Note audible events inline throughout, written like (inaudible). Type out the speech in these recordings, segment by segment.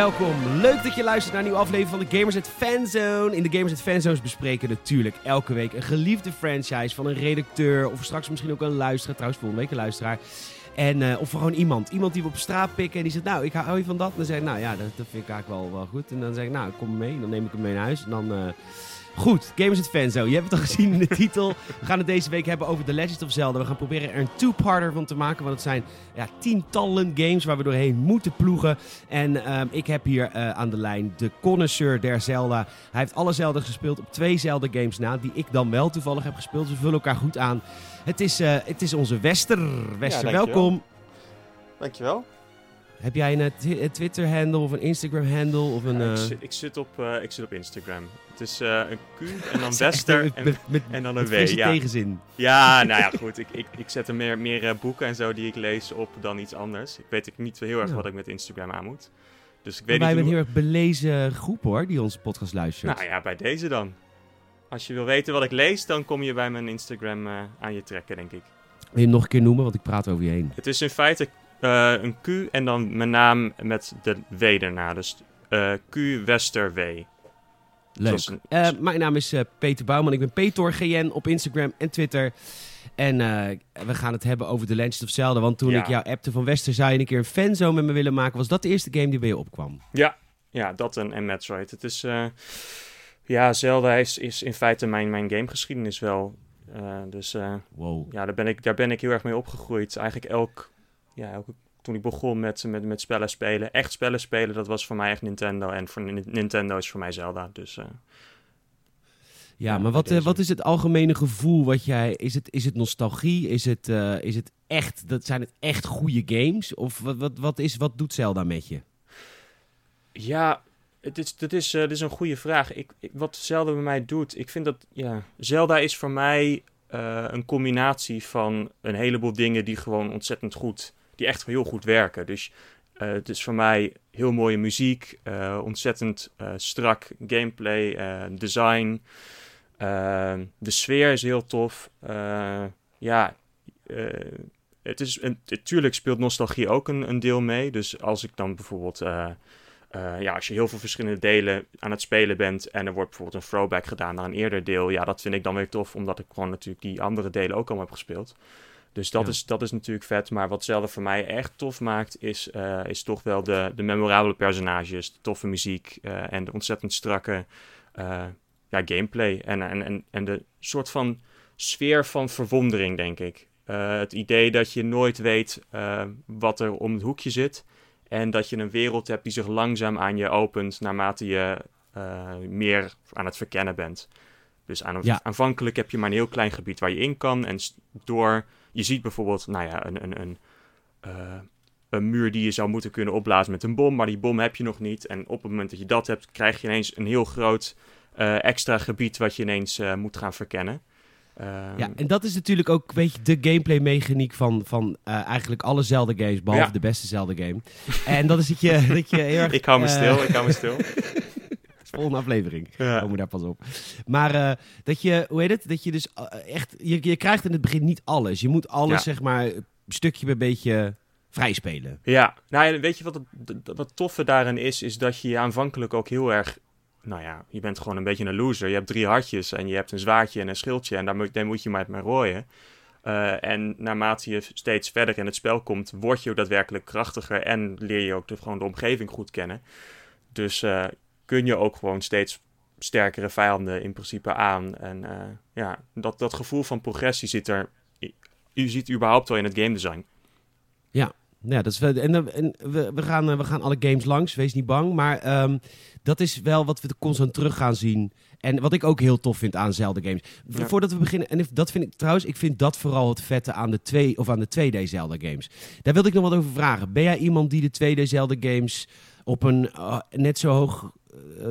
Welkom, leuk dat je luistert naar een nieuwe aflevering van de Gamers at Fanzone. In de Gamers at Fanzones bespreken we natuurlijk elke week een geliefde franchise van een redacteur of straks misschien ook een luisteraar, trouwens volgende week een luisteraar. En, uh, of gewoon iemand. Iemand die we op straat pikken en die zegt, nou, ik hou je van dat. En dan zeg ik, nou ja, dat, dat vind ik eigenlijk wel, wel goed. En dan zeg ik, nou, kom mee. Dan neem ik hem mee naar huis. En dan... Uh, Goed, Gamers het Fanzo. Je hebt het al gezien in de titel. We gaan het deze week hebben over The Legend of Zelda. We gaan proberen er een two-parter van te maken. Want het zijn ja, tientallen games waar we doorheen moeten ploegen. En uh, ik heb hier uh, aan de lijn de connoisseur der Zelda. Hij heeft alle Zelda gespeeld op twee Zelda games na. Die ik dan wel toevallig heb gespeeld. Dus we vullen elkaar goed aan. Het is, uh, het is onze Wester. Wester, ja, welkom. Dankjewel. Heb jij een, een Twitter-handle of een Instagram-handle? Of een, ja, ik, zit, ik, zit op, uh, ik zit op Instagram. Het is uh, een Q en dan (laughs) Wester en, met, met, en dan een W. Ja. tegenzin. Ja, nou ja, goed. Ik, ik, ik zet er meer, meer uh, boeken en zo die ik lees op dan iets anders. Ik weet ik niet heel erg Ja. wat ik met Instagram aan moet. Dus ik weet wij hebben een heel erg belezen groep hoor, die onze podcast luistert. Nou ja, bij deze dan. Als je wil weten wat ik lees, dan kom je bij mijn Instagram eh, aan je trekken, denk ik. Wil je hem nog een keer noemen, want ik praat over je heen. Het is in feite eh, een Q en dan mijn naam met de W erna. Dus eh, Q Wester W. Leuk. Een- Eh, mijn naam is Peter Bouwman. Ik ben Peter GN op Instagram en Twitter. En we gaan het hebben over The Legend of Zelda. Want toen Ja. ik jou appte van Wester, zou je een keer een fanzone met me willen maken? Was dat de eerste game die bij je opkwam? Ja, ja dat en, en Metroid. Het is, ja, Zelda is, is in feite mijn, mijn gamegeschiedenis wel. Dus Wow. ja, daar ben, ik, daar ben ik heel erg mee opgegroeid. Eigenlijk elk, ja, elke, toen ik begon met, met, met spellen spelen, echt spellen spelen, dat was voor mij echt Nintendo. En voor Ni- Nintendo is voor mij Zelda. Dus eh, Ja, maar wat, eh, wat is het algemene gevoel wat jij... Is het, is het nostalgie? Is het, eh, is het echt... Dat, zijn het echt goede games? Of wat, wat, wat, is, wat doet Zelda met je? Ja, het is, dit, is, eh, dit is een goede vraag. Ik, ik- wat Zelda bij mij doet, ik vind dat, ja, Zelda is voor mij eh, een combinatie van een heleboel dingen die gewoon ontzettend goed, die echt heel goed werken. Dus eh, het is voor mij heel mooie muziek, eh, ontzettend eh, strak gameplay, design. De sfeer is heel tof. Ja, het is, natuurlijk speelt nostalgie ook een, een deel mee. Dus als ik dan bijvoorbeeld... ja, als je heel veel verschillende delen aan het spelen bent en er wordt bijvoorbeeld een throwback gedaan naar een eerder deel, ja, dat vind ik dan weer tof, omdat ik gewoon natuurlijk die andere delen ook allemaal heb gespeeld. Dus dat, Ja. is, dat is natuurlijk vet, maar wat Zelda voor mij echt tof maakt, is, eh, is toch wel de, de memorabele personages, de toffe muziek eh, en de ontzettend strakke eh, ja, gameplay. En, en, en, en de soort van sfeer van verwondering, denk ik. Het idee dat je nooit weet wat er om het hoekje zit. En dat je een wereld hebt die zich langzaam aan je opent naarmate je meer aan het verkennen bent. Dus aan, Ja. aanvankelijk heb je maar een heel klein gebied waar je in kan. En door, je ziet bijvoorbeeld, nou ja, een, een, een, eh, een muur die je zou moeten kunnen opblazen met een bom. Maar die bom heb je nog niet. En op het moment dat je dat hebt, krijg je ineens een heel groot eh, extra gebied wat je ineens eh, moet gaan verkennen. Ehm, Ja, en dat is natuurlijk ook een beetje de gameplay-mechaniek van, van eh, eigenlijk alle Zelda-games, behalve Ja. de beste Zelda-game. En dat is dat je, dat je heel (laughs) erg... ik hou me stil, ik hou me stil. (laughs) Volgende aflevering. Ja. Komen we daar pas op. Maar eh, dat je, hoe heet het? Dat je dus eh, echt, je, je krijgt in het begin niet alles. Je moet alles, Ja. zeg maar, stukje bij beetje vrij spelen. Ja, nou ja, weet je wat het wat toffe daarin is? Is dat je je aanvankelijk ook heel erg... Nou ja, je bent gewoon een beetje een loser. Je hebt drie hartjes en je hebt een zwaardje en een schildje. En daar moet, daar moet je maar mee rooien. Eh, en naarmate je steeds verder in het spel komt, word je ook daadwerkelijk krachtiger. En leer je ook de, gewoon de omgeving goed kennen. Dus kun je ook gewoon steeds sterkere vijanden in principe aan. En eh, ja, dat, dat gevoel van progressie zit er... Je ziet überhaupt wel in het game design. Ja, dat is wel, en, en we, we, gaan, eh, we gaan alle games langs, wees niet bang. Maar ehm, dat is wel wat we constant terug gaan zien. En wat ik ook heel tof vind aan Zelda-games. V- Ja. Voordat we beginnen, en dat vind ik trouwens, ik vind dat vooral het vette aan de, twee, of aan de 2D Zelda-games. Daar wilde ik nog wat over vragen. Ben jij iemand die de 2D Zelda-games op een eh, net zo hoog eh,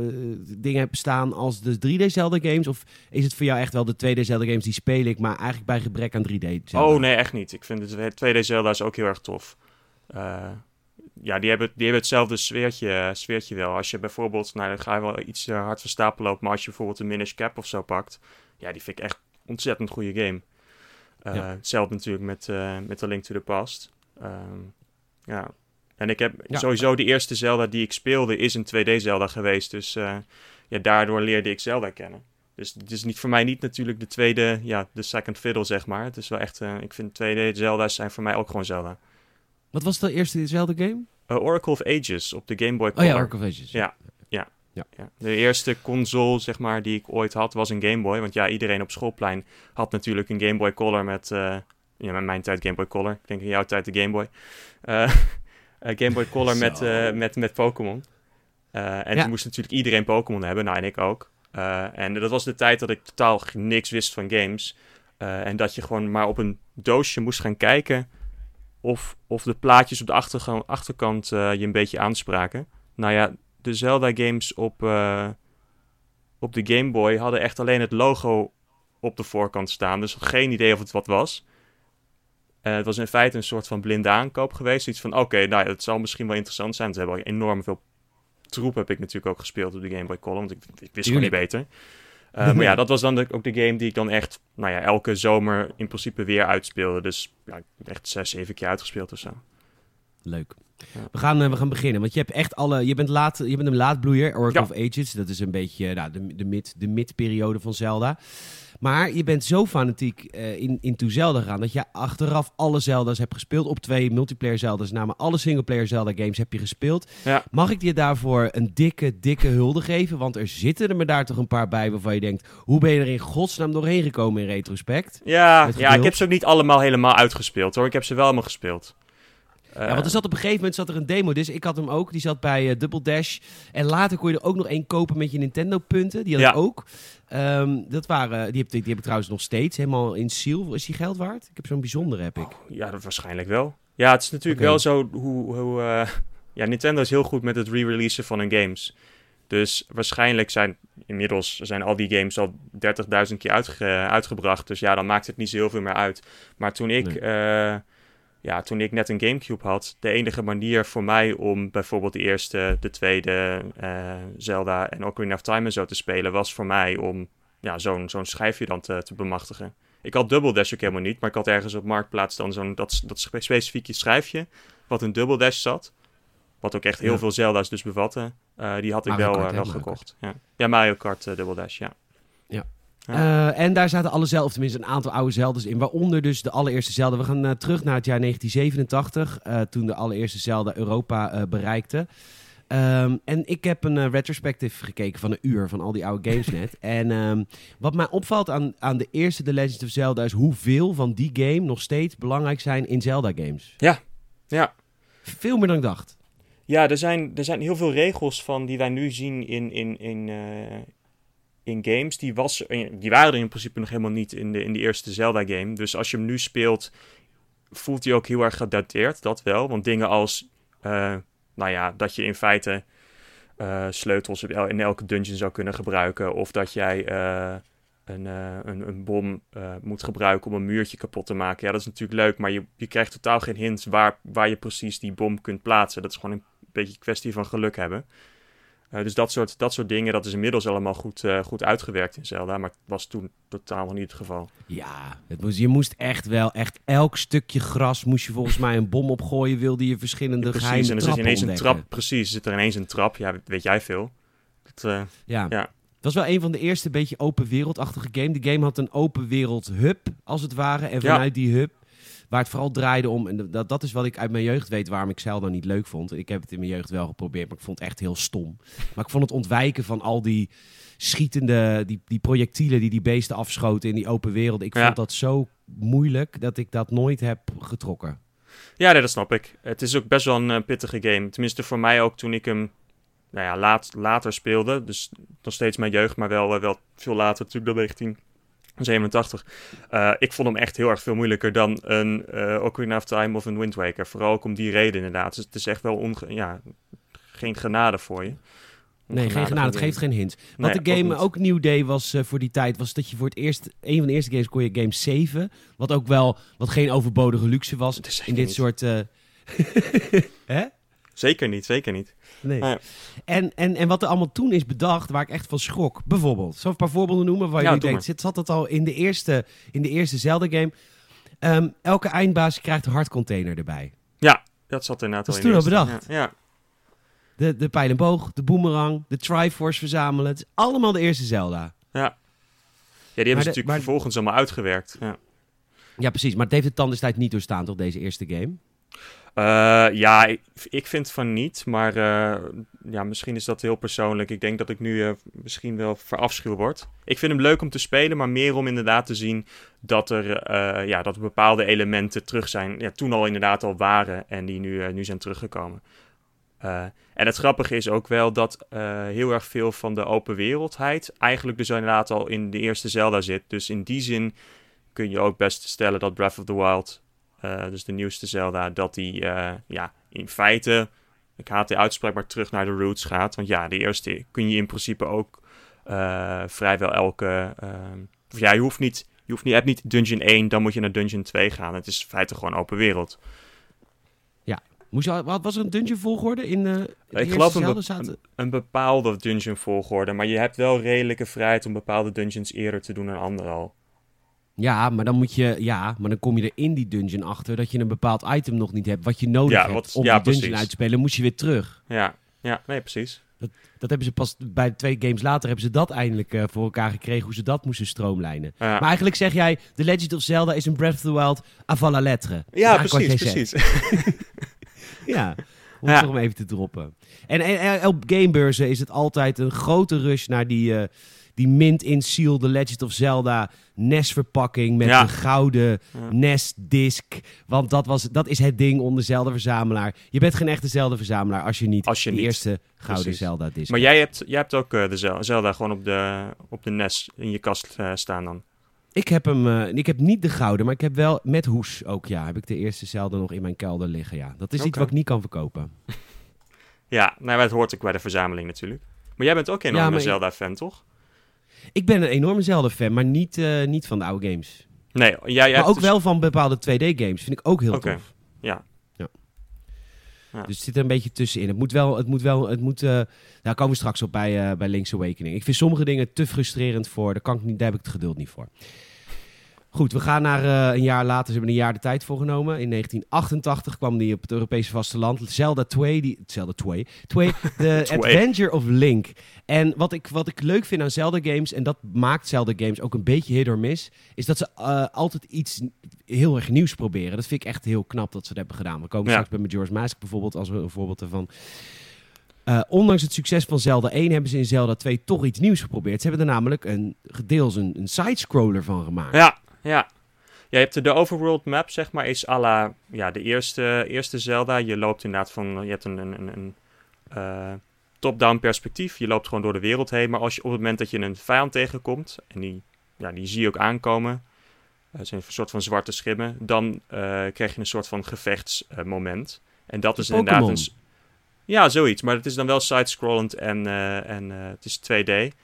ding hebt staan als de 3D Zelda-games? Of is het voor jou echt wel de 2D Zelda-games die speel ik, maar eigenlijk bij gebrek aan 3D Zelda? Oh nee, echt niet. Ik vind het 2D Zelda is ook heel erg tof. Eh, ja, die hebben, die hebben hetzelfde sfeertje, sfeertje wel. Als je bijvoorbeeld, nou dan ga je wel iets eh, hard van stapel lopen, maar als je bijvoorbeeld een Minish Cap of zo pakt, ja, die vind ik echt ontzettend goede game. Eh, Ja. Hetzelfde natuurlijk met, eh met A Link to the Past. Ehm, ja, En ik heb Ja. sowieso de eerste Zelda die ik speelde is een 2D Zelda geweest. Dus eh, ja, daardoor leerde ik Zelda kennen. Dus het is niet voor mij niet natuurlijk de tweede, ja, de second fiddle zeg maar. Het is wel echt, eh, ik vind 2D Zelda's zijn voor mij ook gewoon Zelda. Wat was de eerste Zelda game? Eh, Oracle of Ages op de Game Boy Oh Color. ja, Oracle of Ages. Ja. Ja. De eerste console, zeg maar, die ik ooit had, was een Game Boy. Want ja, iedereen op schoolplein had natuurlijk een Game Boy Color met... ja, met mijn tijd Game Boy Color. Ik denk in jouw tijd de Game Boy. (laughs) Game Boy Color met, eh, met, met Pokémon. Eh, en Ja. toen moest natuurlijk iedereen Pokémon hebben. Nou, en ik ook. Eh, en dat was de tijd dat ik totaal niks wist van games. Eh, en dat je gewoon maar op een doosje moest gaan kijken... of, of de plaatjes op de achterkant eh, je een beetje aanspraken. Nou ja, de Zelda-games op, eh, op de Game Boy hadden echt alleen het logo op de voorkant staan. Dus geen idee of het wat was. Eh, het was in feite een soort van blinde aankoop geweest. Iets van, oké, nou, ja, het zal misschien wel interessant zijn. Ze hebben al enorm veel troep heb ik natuurlijk ook gespeeld op de Game Boy Color. Want ik, ik wist gewoon niet beter. Eh, maar ja, (laughs) dat was dan de- ook de game die ik dan echt, nou ja, elke zomer in principe weer uitspeelde. Dus ja, echt zes, zeven keer uitgespeeld of zo. Leuk. We, gaan, eh, we gaan beginnen, want je hebt echt alle. Je bent, laat, je bent een laadbloeier, Oracle of Ages. Dat is een beetje nou, de, de, mid, de mid-periode van Zelda. Maar je bent zo fanatiek eh in, into Zelda gegaan dat je achteraf alle Zelda's hebt gespeeld. Op twee multiplayer Zelda's, namelijk alle singleplayer Zelda games heb je gespeeld. Ja. Mag ik je daarvoor een dikke, dikke hulde geven? Want er zitten er me daar toch een paar bij waarvan je denkt... hoe ben je er in godsnaam doorheen gekomen in retrospect? Ja, ja, ik heb ze ook niet allemaal helemaal uitgespeeld hoor. Ik heb ze wel allemaal gespeeld. Ja, want er zat op een gegeven moment zat er een demo, dus ik had hem ook. Die zat bij eh, Double Dash. En later kon je er ook nog één kopen met je Nintendo-punten. Die had Ja. ik ook. Ehm, dat waren, die, heb, die heb ik trouwens nog steeds, helemaal in seal. Is die geld waard? Ik heb zo'n bijzondere, heb ik. Ja, dat waarschijnlijk wel. Ja, het is natuurlijk wel zo hoe... hoe eh, ja, Nintendo is heel goed met het re-releasen van hun games. Dus waarschijnlijk zijn inmiddels zijn al die games al 30.000 keer uitge- uitgebracht. Dus ja, dan maakt het niet zo heel veel meer uit. Maar toen ik, Nee. Ja, toen ik net een Gamecube had, de enige manier voor mij om bijvoorbeeld de eerste, de tweede eh, Zelda en Ocarina of Time en zo te spelen, was voor mij om ja, zo'n zo'n schijfje dan te, te bemachtigen. Ik had Double Dash ook helemaal niet, maar ik had ergens op Marktplaats dan zo'n dat, dat spe- specifieke schijfje, wat een Double Dash zat. Wat ook echt heel Ja. veel Zelda's dus bevatte. Eh, die had ik Mario wel, Kart, eh, wel gekocht. Ja. ja, Mario Kart eh, Double Dash, ja. Eh, en daar zaten alle Zelda, of tenminste een aantal oude Zeldas in. Waaronder dus de allereerste Zelda. We gaan eh, terug naar het jaar 1987. eh, toen de allereerste Zelda Europa bereikte. Ehm, en ik heb een retrospective gekeken van een uur van al die oude games net. (laughs) En ehm, wat mij opvalt aan, aan de eerste The Legend of Zelda is hoeveel van die game nog steeds belangrijk zijn in Zelda games. Ja, ja. Veel meer dan ik dacht. Ja, er zijn, er zijn heel veel regels van die wij nu zien in, in, in, in games. Die, was, die waren er in principe nog helemaal niet in de, in de eerste Zelda-game. Dus als je hem nu speelt, voelt hij ook heel erg gedateerd. Dat wel. Want dingen als, eh, nou ja, dat je in feite eh, sleutels in el- in elke dungeon zou kunnen gebruiken. Of dat jij eh, een, een, een bom moet gebruiken om een muurtje kapot te maken. Ja, dat is natuurlijk leuk, maar je, je krijgt totaal geen hints waar, waar je precies die bom kunt plaatsen. Dat is gewoon een beetje een kwestie van geluk hebben. Eh, dus dat soort, dat soort dingen, dat is inmiddels allemaal goed, eh, goed uitgewerkt in Zelda. Maar het was toen totaal nog niet het geval. Ja, het moest, je moest echt wel, echt elk stukje gras moest je volgens mij een bom opgooien. Wilde je verschillende precies, geheime en er zit ineens een trap. Precies, zit er ineens een trap. Ja, weet jij veel. Dat, eh, Ja. Ja. Het was wel een van de eerste beetje open wereldachtige game. De game had een open wereld hub, als het ware. En Ja. vanuit die hub, waar het vooral draaide om... En dat, dat is wat ik uit mijn jeugd weet waarom ik Zelda niet leuk vond. Ik heb het in mijn jeugd wel geprobeerd, maar ik vond het echt heel stom. Maar ik vond het ontwijken van al die schietende... Die, die projectielen die die beesten afschoten in die open wereld. Ik Ja. vond dat zo moeilijk dat ik dat nooit heb getrokken. Ja, nee, dat snap ik. Het is ook best wel een eh, pittige game. Tenminste, voor mij ook toen ik hem nou ja, laat, later speelde. Dus nog steeds mijn jeugd, maar wel, eh, wel veel later, natuurlijk dan 1987. Eh, ik vond hem echt heel erg veel moeilijker dan een eh Ocarina of Time of een Wind Waker. Vooral ook om die reden inderdaad. Dus het is echt wel onge ja, geen genade voor je. Nee, geen genade. Het geeft geen hint. Wat Nee, de game ook nieuw deed was eh, voor die tijd, was dat je voor het eerst, een van de eerste games kon je game saven. Wat ook wel, wat geen overbodige luxe was in dit niet. soort... (laughs) Hè? Zeker niet, zeker niet. Nee. Ja. En, en, en wat er allemaal toen is bedacht, waar ik echt van schrok. Bijvoorbeeld, zal ik een paar voorbeelden noemen waar je Ja, denkt, zit, zat dat al in de eerste, in de eerste Zelda game? Ehm, elke eindbaas krijgt een hardcontainer erbij. Dat zat inderdaad Dat al is in toen de al eerste. bedacht. Ja, De, de pijl en boog, de boomerang, de Triforce verzamelen. Het is allemaal de eerste Zelda. ja. ja. ja die hebben ze natuurlijk maar- vervolgens allemaal uitgewerkt. Ja. Ja, precies. Maar het heeft de tand destijds niet doorstaan, toch, deze eerste game? Eh, ja, ik, ik vind van niet, maar eh, ja, misschien is dat heel persoonlijk. Ik denk dat ik nu eh, misschien wel verafschuw word. Ik vind hem leuk om te spelen, maar meer om inderdaad te zien dat er, ja, dat bepaalde elementen terug zijn, ja, toen al inderdaad al waren en die nu, nu zijn teruggekomen. En het grappige is ook wel dat heel erg veel van de open wereldheid eigenlijk dus inderdaad al in de eerste Zelda zit. Dus in die zin kun je ook best stellen dat Breath of the Wild dus de nieuwste Zelda, dat die eh, ja, in feite, ik haat die uitspraak, maar terug naar de roots gaat. Want ja, de eerste kun je in principe ook eh, vrijwel elke... ehm, of ja, je hoeft niet, je hoeft niet, hebt niet Dungeon 1, dan moet je naar Dungeon 2 gaan. Het is in feite gewoon open wereld. Moest je, wat was er een dungeon volgorde in eh, de Ik geloof een, Zelda? be- Zaten... een, een bepaalde dungeon volgorde, maar je hebt wel redelijke vrijheid om bepaalde dungeons eerder te doen dan andere al. Ja, maar dan moet je, ja, maar dan kom je er in die dungeon achter dat je een bepaald item nog niet hebt wat je nodig Ja, hebt om ja, die dungeon precies. uit te spelen. Moest je weer terug. Ja, ja, nee, precies. Dat hebben ze pas bij twee games later hebben ze dat eindelijk eh, voor elkaar gekregen hoe ze dat moesten stroomlijnen. Ja, Maar eigenlijk zeg jij, The Legend of Zelda is een Breath of the Wild avant la lettre. Dat ja precies, precies. (laughs) Ja, om het toch even te droppen. En, en, en op gamebeurzen is het altijd een grote rush naar die, eh, die mint in seal The Legend of Zelda NES-verpakking met Ja. een gouden Ja. NES-disc. Want dat, was, dat is het ding onder Zelda-verzamelaar. Je bent geen echte Zelda-verzamelaar als je niet Als je de niet. eerste gouden Precies. Zelda-disc Maar jij hebt, jij hebt ook eh, de Zel- Zelda gewoon op de, op de NES in je kast eh, staan dan. Ik heb hem, eh, ik heb niet de gouden, maar ik heb wel met hoes ook, ja. Heb ik de eerste Zelda nog in mijn kelder liggen, ja. Dat is iets wat ik niet kan verkopen. (laughs) Ja, nou, het hoort ook bij de verzameling natuurlijk. Maar jij bent ook een Ja, enorme Zelda-fan, toch? Ik ben een enorme Zelda-fan, maar niet, eh, niet van de oude games. Nee, jij, maar ook dus- wel van bepaalde 2D-games. Vind ik ook heel tof. ja. Ja. Ja. Dus het zit er een beetje tussenin. Het moet wel, het moet wel, het moet... eh, daar komen we straks op bij, eh, bij Link's Awakening. Ik vind sommige dingen te frustrerend voor. Daar, kan ik niet, daar heb ik het geduld niet voor. Goed, we gaan naar eh, een jaar later. Ze hebben een jaar de tijd voor genomen. In 1988 kwam die op het Europese vasteland. Zelda 2, die, Zelda 2, 2 The. Adventure of Link. En wat ik, wat ik leuk vind aan Zelda games, en dat maakt Zelda games ook een beetje hit or miss, is dat ze eh, altijd iets heel erg nieuws proberen. Dat vind ik echt heel knap dat ze dat hebben gedaan. We komen Ja. straks bij Majora's Mask bijvoorbeeld als een voorbeeld ervan. Eh, ondanks het succes van Zelda 1 hebben ze in Zelda 2 toch iets nieuws geprobeerd. Ze hebben er namelijk een, gedeels een, een sidescroller van gemaakt. Ja, ja. Ja, je hebt de, de overworld map, zeg maar, is à la ja, de eerste, eerste Zelda. Je loopt inderdaad van, je hebt een, een, een, een eh, top-down perspectief. Je loopt gewoon door de wereld heen. Maar als je op het moment dat je een vijand tegenkomt, en die, ja, die zie je ook aankomen, het zijn een soort van zwarte schimmen, dan eh, krijg je een soort van gevechtsmoment. en dat is inderdaad een... Ja, zoiets. Maar het is dan wel side-scrollend en, eh, en eh, het is 2D.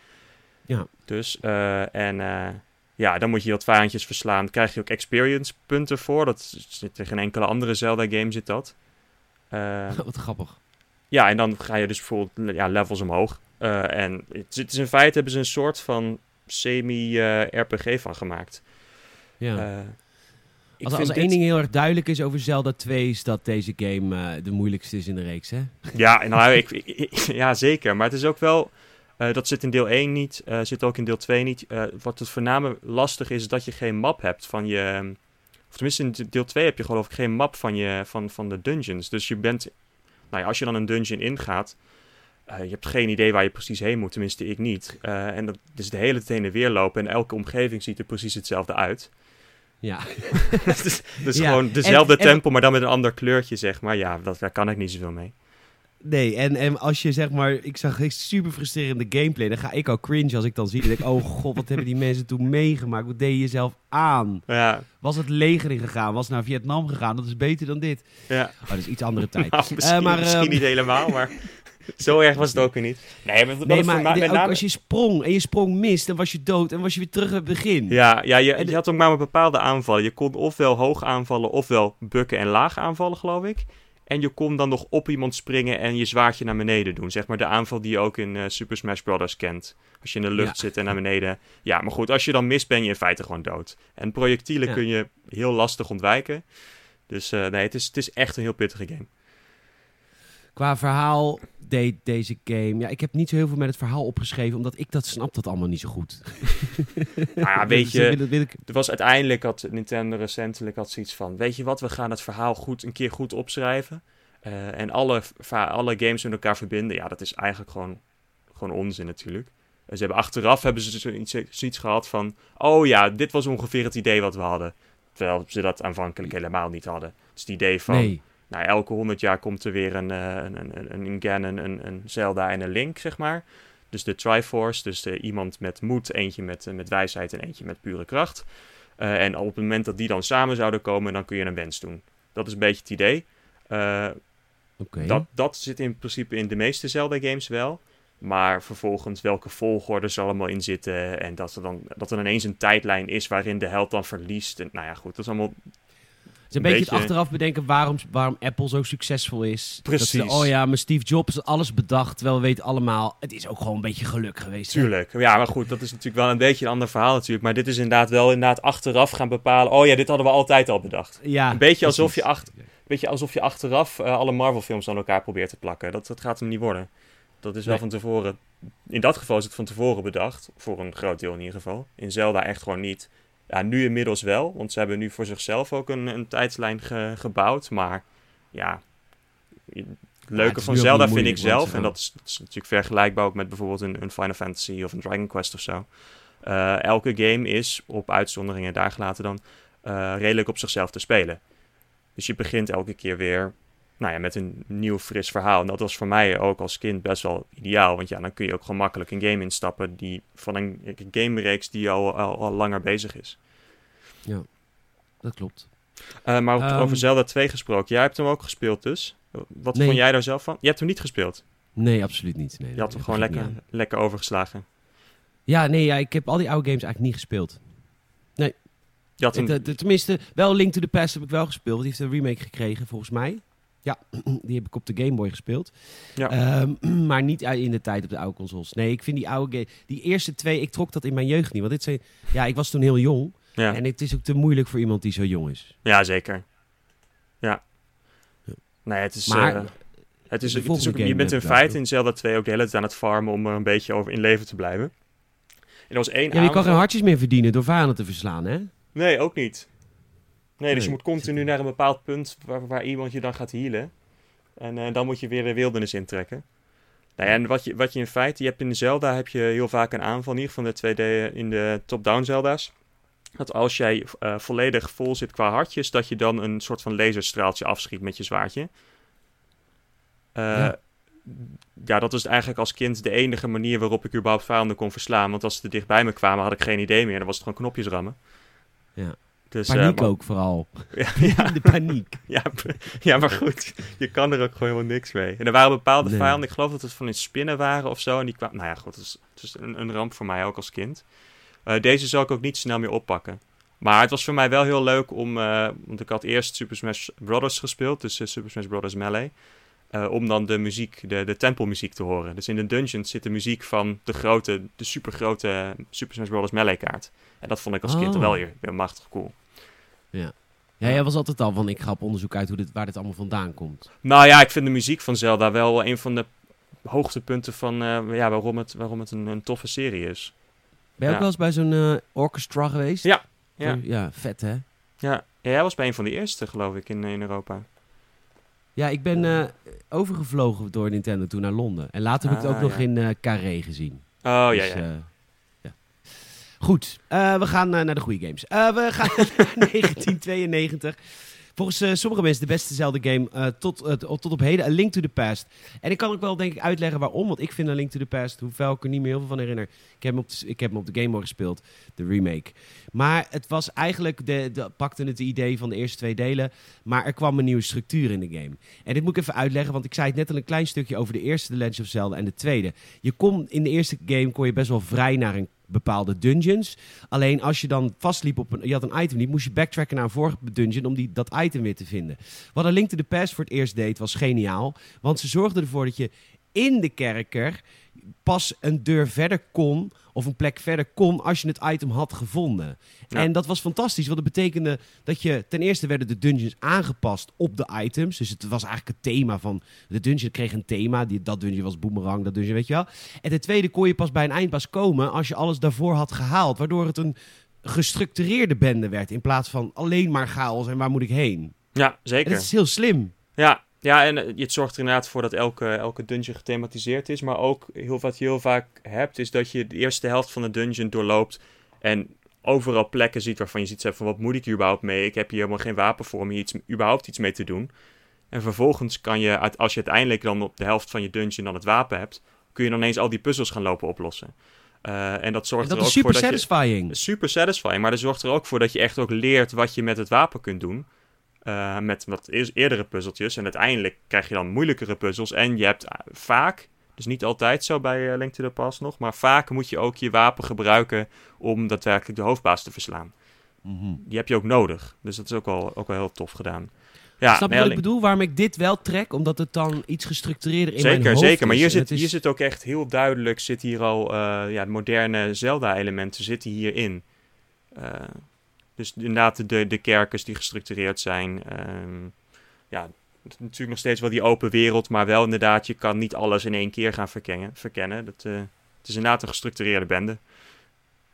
Ja. Dus, eh, en eh, ja, dan moet je wat vijandjes verslaan. Dan krijg je ook experience punten voor. Dat zit in geen enkele andere Zelda-game zit dat. Eh, (laughs) Wat grappig. ja, en dan ga je dus bijvoorbeeld ja, levels omhoog. Eh, en het is, het is in feite hebben ze een soort van semi-RPG van gemaakt. Ja. Eh, ik als als er dit- één ding heel erg duidelijk is over Zelda 2, is dat deze game eh, de moeilijkste is in de reeks, hè? Ja, en nou, ik- (laughs) ja, zeker. Maar het is ook wel... eh, dat zit in deel 1 niet, eh, zit ook in deel 2 niet. Eh, wat het voornamelijk lastig is, is dat je geen map hebt van je... Of tenminste, in deel 2 heb je geloof ik geen map van, je, van, van de dungeons. Dus je bent... Nou ja, als je dan een dungeon ingaat... je hebt geen idee waar je precies heen moet, tenminste ik niet. En dat is de hele tijd heen en weer lopen en elke omgeving ziet er precies hetzelfde uit. Ja. (laughs) dus dus Ja, gewoon dezelfde en- en- tempo, maar dan met een ander kleurtje, zeg maar. Ja, dat, daar kan ik niet zoveel mee. Nee, en, en als je zeg maar, ik zag super frustrerende gameplay, dan ga ik al cringe als ik dan zie. Dan denk ik, oh god, wat hebben die mensen toen meegemaakt? Wat deed je jezelf aan? Ja, Was het leger ingegaan? Was het naar Vietnam gegaan? Dat is beter dan dit. ja. Oh, dat is iets andere tijd. (laughs) Nou, misschien Eh, maar, misschien ehm, niet helemaal, maar (laughs) zo erg was het ook weer niet. Nee, maar, Nee, maar de- name... als je sprong en je sprong mist, dan was je dood en was je weer terug bij het begin. Ja, ja je, je had ook maar een bepaalde aanvallen. Je kon ofwel hoog aanvallen, ofwel bukken en laag aanvallen, geloof ik. En je kon dan nog op iemand springen en je zwaardje naar beneden doen. Zeg maar de aanval die je ook in eh, Super Smash Bros. kent. Als je in de lucht Ja. zit en naar beneden. Ja, maar goed, als je dan mist, ben je in feite gewoon dood. En projectielen Ja. kun je heel lastig ontwijken. Dus nee, het is, het is echt een heel pittige game. Qua verhaal deed deze game... Ja, ik heb niet zo heel veel met het verhaal opgeschreven, omdat ik dat snap dat allemaal niet zo goed. (laughs) Nou ja, (laughs) weet je, er was uiteindelijk, had Nintendo recentelijk had zoiets van... Weet je wat, we gaan het verhaal goed, een keer goed opschrijven. Uh, en alle, alle games met elkaar verbinden. Ja, dat is eigenlijk gewoon, gewoon onzin natuurlijk. ze hebben achteraf hebben ze zoiets, zoiets gehad van... Oh ja, dit was ongeveer het idee wat we hadden. Terwijl ze dat aanvankelijk helemaal niet hadden. Dus het idee van... Nee nou, elke honderd jaar komt er weer een, uh, een, een, een Ganon, een, een Zelda en een Link, zeg maar. Dus de Triforce, dus uh, iemand met moed, eentje met, uh, met wijsheid en eentje met pure kracht. en op het moment dat die dan samen zouden komen, dan kun je een wens doen. Dat is een beetje het idee. Okay. dat, dat zit in principe in de meeste Zelda-games wel. Maar vervolgens welke volgorde ze allemaal in zitten. En dat er dan dat er ineens een tijdlijn is waarin de held dan verliest. En, nou ja, goed, dat is allemaal een, beetje, het achteraf bedenken waarom, waarom Apple zo succesvol is. Precies. Dat oh ja, maar Steve Jobs alles bedacht. Terwijl we weten allemaal, het is ook gewoon een beetje geluk geweest. Tuurlijk. Ja, maar goed, dat is natuurlijk wel een beetje een ander verhaal natuurlijk. Maar dit is inderdaad wel inderdaad achteraf gaan bepalen. Oh ja, dit hadden we altijd al bedacht. Ja, een beetje alsof je, achter, beetje alsof je achteraf uh, alle Marvel films aan elkaar probeert te plakken. Dat, dat gaat hem niet worden. Dat is wel van tevoren... In dat geval is het van tevoren bedacht. Voor een groot deel in ieder geval. In Zelda echt gewoon niet. Ja, nu inmiddels wel, want ze hebben nu voor zichzelf ook een, een tijdslijn gebouwd. Maar ja, het leuke van Zelda vind ik zelf, en dat is, is, natuurlijk vergelijkbaar ook met bijvoorbeeld een, een Final Fantasy of een Dragon Quest of zo. Uh, elke game is, op uitzonderingen daar gelaten dan, uh, redelijk op zichzelf te spelen. Dus je begint elke keer weer nou ja, met een nieuw fris verhaal. En dat was voor mij ook als kind best wel ideaal. Want ja, dan kun je ook gemakkelijk een game instappen die van een, een gamereeks die al, al, langer bezig is. Ja, dat klopt. Uh, maar um, over Zelda 2 gesproken. Jij hebt hem ook gespeeld dus. Wat vond jij daar zelf van? Je hebt hem niet gespeeld? Nee, absoluut niet. Nee, je had hem gewoon lekker, lekker overgeslagen. Ja, nee, ja, ik heb al die oude games eigenlijk niet gespeeld. Nee. Je had hem... tenminste, wel Link to the Past heb ik wel gespeeld. Die heeft een remake gekregen, volgens mij. Ja, (clears throat) die heb ik op de Game Boy gespeeld. Ja. Ehm, (clears throat) maar niet in de tijd op de oude consoles. Nee, ik vind die oude game, die eerste twee, ik trok dat in mijn jeugd niet. Want dit zijn, ja, ik was toen heel jong. Ja. En het is ook te moeilijk voor iemand die zo jong is. Ja, zeker. Ja. Nee, het is. Maar, uh, het is, het is ook, je bent in feite in Zelda 2 ook de hele tijd aan het farmen om er een beetje over in leven te blijven. En er was één ja, je kan geen hartjes meer verdienen door vijanden te verslaan, hè? Nee, ook niet. Nee, dus je moet continu naar een bepaald punt waar, waar iemand je dan gaat healen. En uh, dan moet je weer de wildernis intrekken. Nou ja, en wat je, wat je in feite, je hebt in de Zelda heb je heel vaak een aanval, in ieder geval de 2D in de top-down Zelda's. Dat als jij uh, volledig vol zit qua hartjes, dat je dan een soort van laserstraaltje afschiet met je zwaardje. Uh, ja. ja. dat was eigenlijk als kind de enige manier waarop ik überhaupt vijanden kon verslaan. Want als ze er dicht bij me kwamen, had ik geen idee meer. Dan was het gewoon knopjes rammen. Ja. Dus, paniek uh, ook vooral. (laughs) Ja, (laughs) ja. de paniek. (laughs) Ja, ja, maar goed, je kan er ook gewoon helemaal niks mee. En er waren bepaalde vijanden, ik geloof dat het van in spinnen waren of zo. En die kwamen, nou ja, goed, het is, het is een, een, ramp voor mij ook als kind. Uh, deze zal ik ook niet snel meer oppakken. Maar het was voor mij wel heel leuk om, uh, want ik had eerst Super Smash Brothers gespeeld, dus Super Smash Brothers Melee. Om dan de muziek, de, de tempelmuziek te horen. Dus in de dungeons zit de muziek van de grote, de supergrote Super Smash Brothers Melee kaart. En dat vond ik als kind oh. wel weer, weer machtig cool. Ja. Ja, jij was altijd al van, ik ga op onderzoek uit hoe dit, waar dit allemaal vandaan komt. Nou ja, ik vind de muziek van Zelda wel een van de hoogtepunten van uh, ja, waarom het, waarom het een, een toffe serie is. Ben je ook wel eens bij zo'n uh, orchestra geweest? Ja. Ja. ja, vet hè? Ja. ja, jij was bij een van de eerste geloof ik in, in Europa. Ja, ik ben uh, overgevlogen door Nintendo toen naar Londen. En later heb ik het ook ah, nog in uh, Carré gezien. Oh ja, dus, ja. Goed, we gaan naar de goede games. We gaan (laughs) naar (laughs) 1992. Volgens uh, sommige mensen de beste Zelda-game uh, tot, uh, tot op heden. A Link to the Past. En ik kan ook wel denk ik uitleggen waarom. Want ik vind A Link to the Past, hoewel ik er niet meer heel veel van herinner. Ik heb hem op de, ik heb hem op de Game Boy gespeeld, de remake. Maar het was eigenlijk, de, de, pakte het idee van de eerste twee delen. Maar er kwam een nieuwe structuur in de game. En dit moet ik even uitleggen, want ik zei het net al een klein stukje over de eerste The Legend of Zelda en de tweede. Je kon, in de eerste game kon je best wel vrij naar een bepaalde dungeons. Alleen als je dan vastliep op een, je had een item niet, moest je backtracken naar een vorige dungeon om die, dat item weer te vinden. Wat een Link to the Past voor het eerst deed, was geniaal. Want ze zorgden ervoor dat je in de kerker pas een deur verder kon of een plek verder kon als je het item had gevonden. Ja. En dat was fantastisch, want dat betekende dat je ten eerste werden de dungeons aangepast op de items. Dus het was eigenlijk het thema van de dungeon kreeg een thema. Die, dat dungeon was boomerang, dat dungeon weet je wel. En ten tweede kon je pas bij een eindpas komen als je alles daarvoor had gehaald, waardoor het een gestructureerde bende werd in plaats van alleen maar chaos en waar moet ik heen. Ja, En zeker. dat is heel slim. Ja, ja en eh, het zorgt er inderdaad voor dat elke, elke dungeon gethematiseerd is. Maar ook heel, wat je heel vaak hebt, is dat je de eerste helft van de dungeon doorloopt. En overal plekken ziet waarvan je ziet van wat moet ik hier überhaupt mee? Ik heb hier helemaal geen wapen voor om hier iets, überhaupt iets mee te doen. En vervolgens kan je, als je uiteindelijk dan op de helft van je dungeon dan het wapen hebt, kun je dan ineens al die puzzels gaan lopen oplossen. Eh, en dat zorgt En dat er ook super voor dat je... satisfying. Super satisfying, maar dat zorgt er ook voor dat je echt ook leert wat je met het wapen kunt doen. Eh, met wat eerdere puzzeltjes. En uiteindelijk krijg je dan moeilijkere puzzels. En je hebt eh, vaak, dus niet altijd zo bij eh, Link to the Past nog, maar vaak moet je ook je wapen gebruiken om daadwerkelijk de hoofdbaas te verslaan. Mhm. Die heb je ook nodig. Dus dat is ook wel, ook wel heel tof gedaan. Ja, Snap je nee, wat ik bedoel? Waarom ik dit wel trek? Omdat het dan iets gestructureerder in mijn Zeker, hoofd zeker. Maar hier zit, is- hier zit ook echt heel duidelijk, zit hier al, eh, ja, moderne Zelda-elementen zitten hierin. Eh dus inderdaad de, de kerkers die gestructureerd zijn. ehm, ja, natuurlijk nog steeds wel die open wereld, maar wel inderdaad, je kan niet alles in één keer gaan verkennen. verkennen. Dat, eh, het is inderdaad een gestructureerde bende.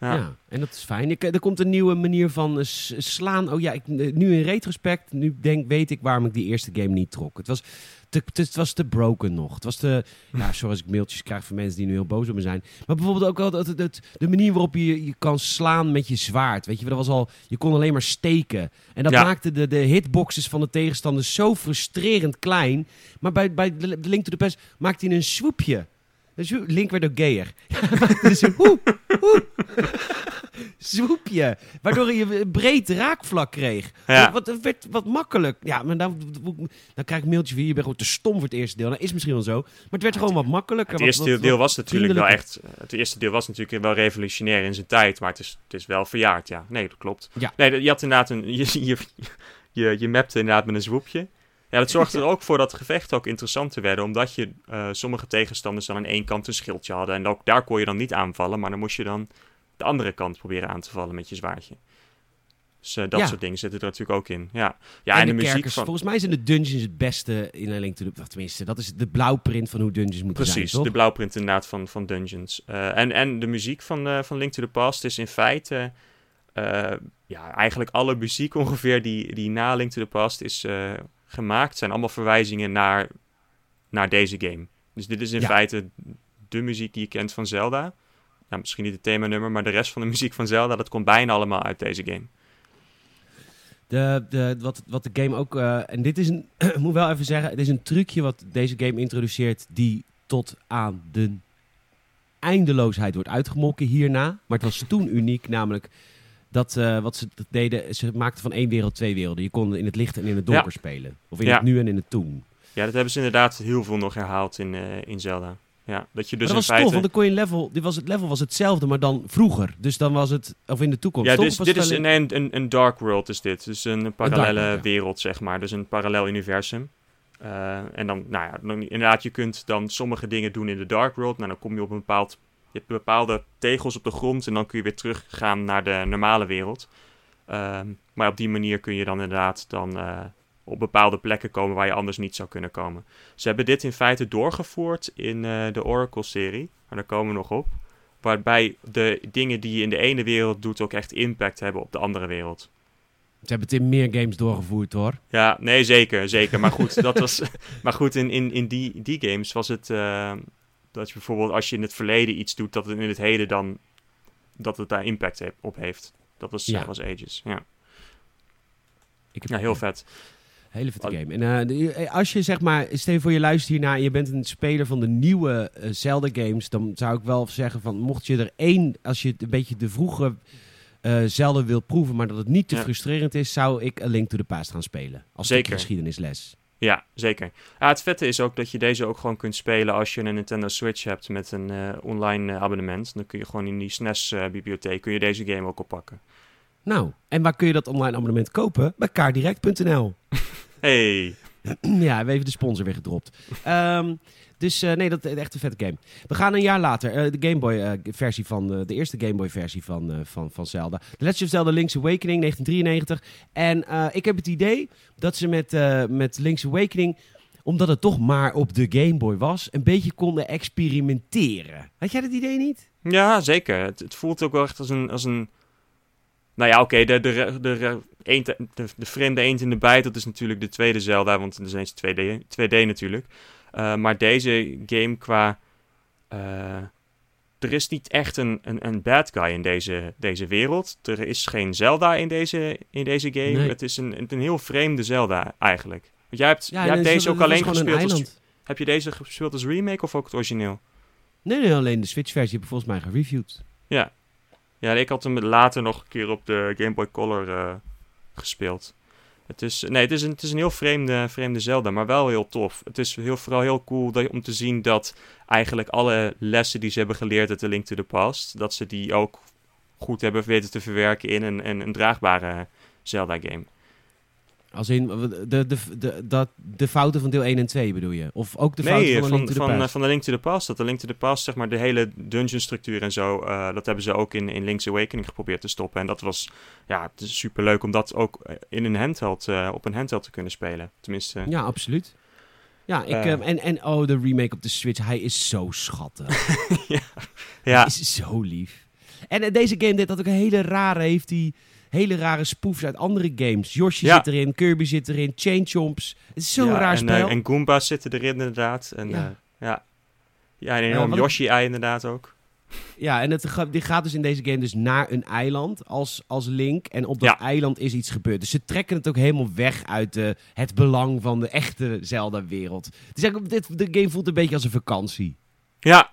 Ja. Ja. en dat is fijn. Ik, er komt een nieuwe manier van eh, slaan. Oh ja, ik, eh, nu in retrospect, nu denk, weet ik waarom ik die eerste game niet trok. Het was te, te- het was te broken nog. Het was te... (laughs) Ja, sorry als ik mailtjes krijg van mensen die nu heel boos op me zijn. Maar bijvoorbeeld ook wel dat, de manier waarop je, je kan slaan met je zwaard. Weet je, dat was al... Je kon alleen maar steken. En dat Ja. maakte de, de hitboxes van de tegenstanders zo frustrerend klein. Maar bij, bij Link to the Past maakte hij een swoepje. Swoep- Link werd ook gayer. (laughs) dus een woe, woe. Swoepje. Waardoor je een breed raakvlak kreeg. Ja. Wat, het werd wat makkelijk. Ja, maar dan, dan krijg ik een mailtje van je bent gewoon te stom voor het eerste deel. Dat is misschien wel zo. Maar het werd gewoon wat makkelijker. Het eerste wat- deel was natuurlijk wel echt. Het eerste deel was natuurlijk wel revolutionair in zijn tijd, maar het is, het is wel verjaard, ja. Nee, dat klopt. Ja. Nee, je had inderdaad een. (laughs) Je, je, je, je mapte inderdaad met een zwoepje. Ja, dat zorgde er ook voor dat gevechten ook interessanter werden, omdat je eh, sommige tegenstanders dan aan één kant een schildje hadden. En ook daar kon je dan niet aanvallen, maar dan moest je dan de andere kant proberen aan te vallen met je zwaardje. Dus eh, dat Ja. soort dingen zitten er natuurlijk ook in. Ja, ja en, en, de, de, muziek kerkers. van. Volgens mij zijn de dungeons het beste in Link to the... Tenminste, dat is de blauwprint van hoe dungeons moeten Precies, zijn, de toch? blauwprint inderdaad van, van Dungeons. Eh, en, en de muziek van, van Link to the Past is in feite... ja, eigenlijk alle muziek (laughs) ongeveer die, die na Link to the Past is gemaakt... zijn allemaal verwijzingen naar, naar deze game. Dus dit is in Ja. feite de muziek die je kent van Zelda. Nou, misschien niet het themanummer, maar de rest van de (laughs) muziek van Zelda... dat komt bijna allemaal uit deze game. De, de, wat, wat de game ook... eh, en dit is een... (clears throat) ik moet wel even zeggen, het is een trucje wat deze game introduceert... die tot aan de eindeloosheid wordt uitgemolken hierna. Maar het was toen uniek, namelijk... Dat eh, wat ze deden, ze maakten van één wereld twee werelden. Je kon in het licht en in het donker spelen. Of in Ja. het nu en in het toen. Ja, dat hebben ze inderdaad heel veel nog herhaald in, eh, in Zelda. Ja, dat je dus maar dat was in feite... tof, want dan kon je level... Dit was, het level was hetzelfde, maar dan vroeger. Dus dan was het... Of in de toekomst. Ja, toch? dit, is een, een, een, dark world is dit. Dus een parallele world, wereld, zeg maar. Dus een parallel universum. Eh, en dan, nou ja, dan, inderdaad, je kunt dan sommige dingen doen in de dark world. Nou, dan kom je op een bepaald... Je hebt bepaalde tegels op de grond en dan kun je weer teruggaan naar de normale wereld. Ehm, maar op die manier kun je dan inderdaad dan eh, op bepaalde plekken komen waar je anders niet zou kunnen komen. Ze hebben dit in feite doorgevoerd in eh, de Oracle-serie. Maar daar komen we nog op. Waarbij de dingen die je in de ene wereld doet ook echt impact hebben op de andere wereld. Ze hebben het in meer games doorgevoerd, hoor. Ja, nee, zeker, zeker. Maar goed, (laughs) dat was, maar goed in, in, in die, die games was het eh, dat je bijvoorbeeld als je in het verleden iets doet, dat het in het heden dan dat het daar impact he- op heeft. Dat was, Ja. was Ages. Ja. Ik heb ja, heel vet. Hele vette game. En eh, eh, als je zeg maar, stel je voor je luistert hiernaar en je bent een speler van de nieuwe eh, Zelda games, dan zou ik wel zeggen van, mocht je er één, als je het een beetje de vroege eh Zelda wil proeven, maar dat het niet te Ja. frustrerend is, zou ik A Link to the Past gaan spelen. Als Zeker. geschiedenisles. Ja, zeker. Het vette is ook dat je deze ook gewoon kunt spelen als je een Nintendo Switch hebt met een eh, online eh, abonnement. Dan kun je gewoon in die SNES-bibliotheek kun je deze game ook oppakken. Nou, en waar kun je dat online abonnement kopen? Bij kaardirect.nl. (laughs) Hey, (clears throat) ja, we hebben de sponsor weer gedropt. Dus nee, dat is echt een vette game. We gaan een jaar later, de Game Boy versie van, de eerste Game Boy versie van, van, van Zelda. The Legend of Zelda Link's Awakening, 1993. En ik heb het idee dat ze met, met Link's Awakening omdat het toch maar op de Game Boy was, een beetje konden experimenteren. Had jij dat idee niet? Ja, zeker. Het, het voelt ook wel echt als een, als een nou ja, oké, de, de, de, eend, de, de vreemde eend in de bijt, dat is natuurlijk de tweede Zelda, want er zijn 2D, 2D natuurlijk. Uh, maar deze game qua... Uh, er is niet echt een, een, een bad guy in deze, deze wereld. Er is geen Zelda in deze, in deze game. Nee. Het is een, een heel vreemde Zelda eigenlijk. Want jij hebt, ja, jij hebt deze ook alleen gespeeld als... Heb je deze gespeeld als remake of ook het origineel? Nee, nee, alleen de Switch-versie heb ik volgens mij gereviewd. Ja, ja, ik had hem later nog een keer op de Game Boy Color uh, gespeeld. Het is, nee, het is, een, het is een heel vreemde, vreemde Zelda, maar wel heel tof. Het is heel, vooral heel cool dat, om te zien dat eigenlijk alle lessen die ze hebben geleerd uit The Link to the Past, dat ze die ook goed hebben weten te verwerken in een, een, een draagbare Zelda-game. Als in de, de, de, de, de fouten van deel 1 en 2 bedoel je? Of ook de fouten van, de Link to the van, Past? van de Link to the Past. Dat de Link to the Past, zeg maar, de hele dungeon structuur en zo, uh, dat hebben ze ook in, in Link's Awakening geprobeerd te stoppen. En dat was, ja, het is super leuk om dat ook in een handheld, uh, op een handheld te kunnen spelen. Tenminste. Ja, absoluut. Ja, ik, en, en oh, de remake op de Switch, hij is zo schattig. ja. (laughs) ja. Hij is zo lief. En deze game dit had ook een hele rare, heeft hij hele rare spoofs uit andere games. Yoshi zit erin, Kirby zit erin, Chain Chomps. Het is zo'n raar en, spel. Uh, en Goombas zitten erin inderdaad. En, ja. Uh, ja. ja, en enorm Yoshi-ei inderdaad ook. Ja, en het, die gaat dus in deze game dus naar een eiland als, als Link. En op dat eiland is iets gebeurd. Dus ze trekken het ook helemaal weg uit de, het belang van de echte Zelda-wereld. Dus dit, de game voelt een beetje als een vakantie. Ja,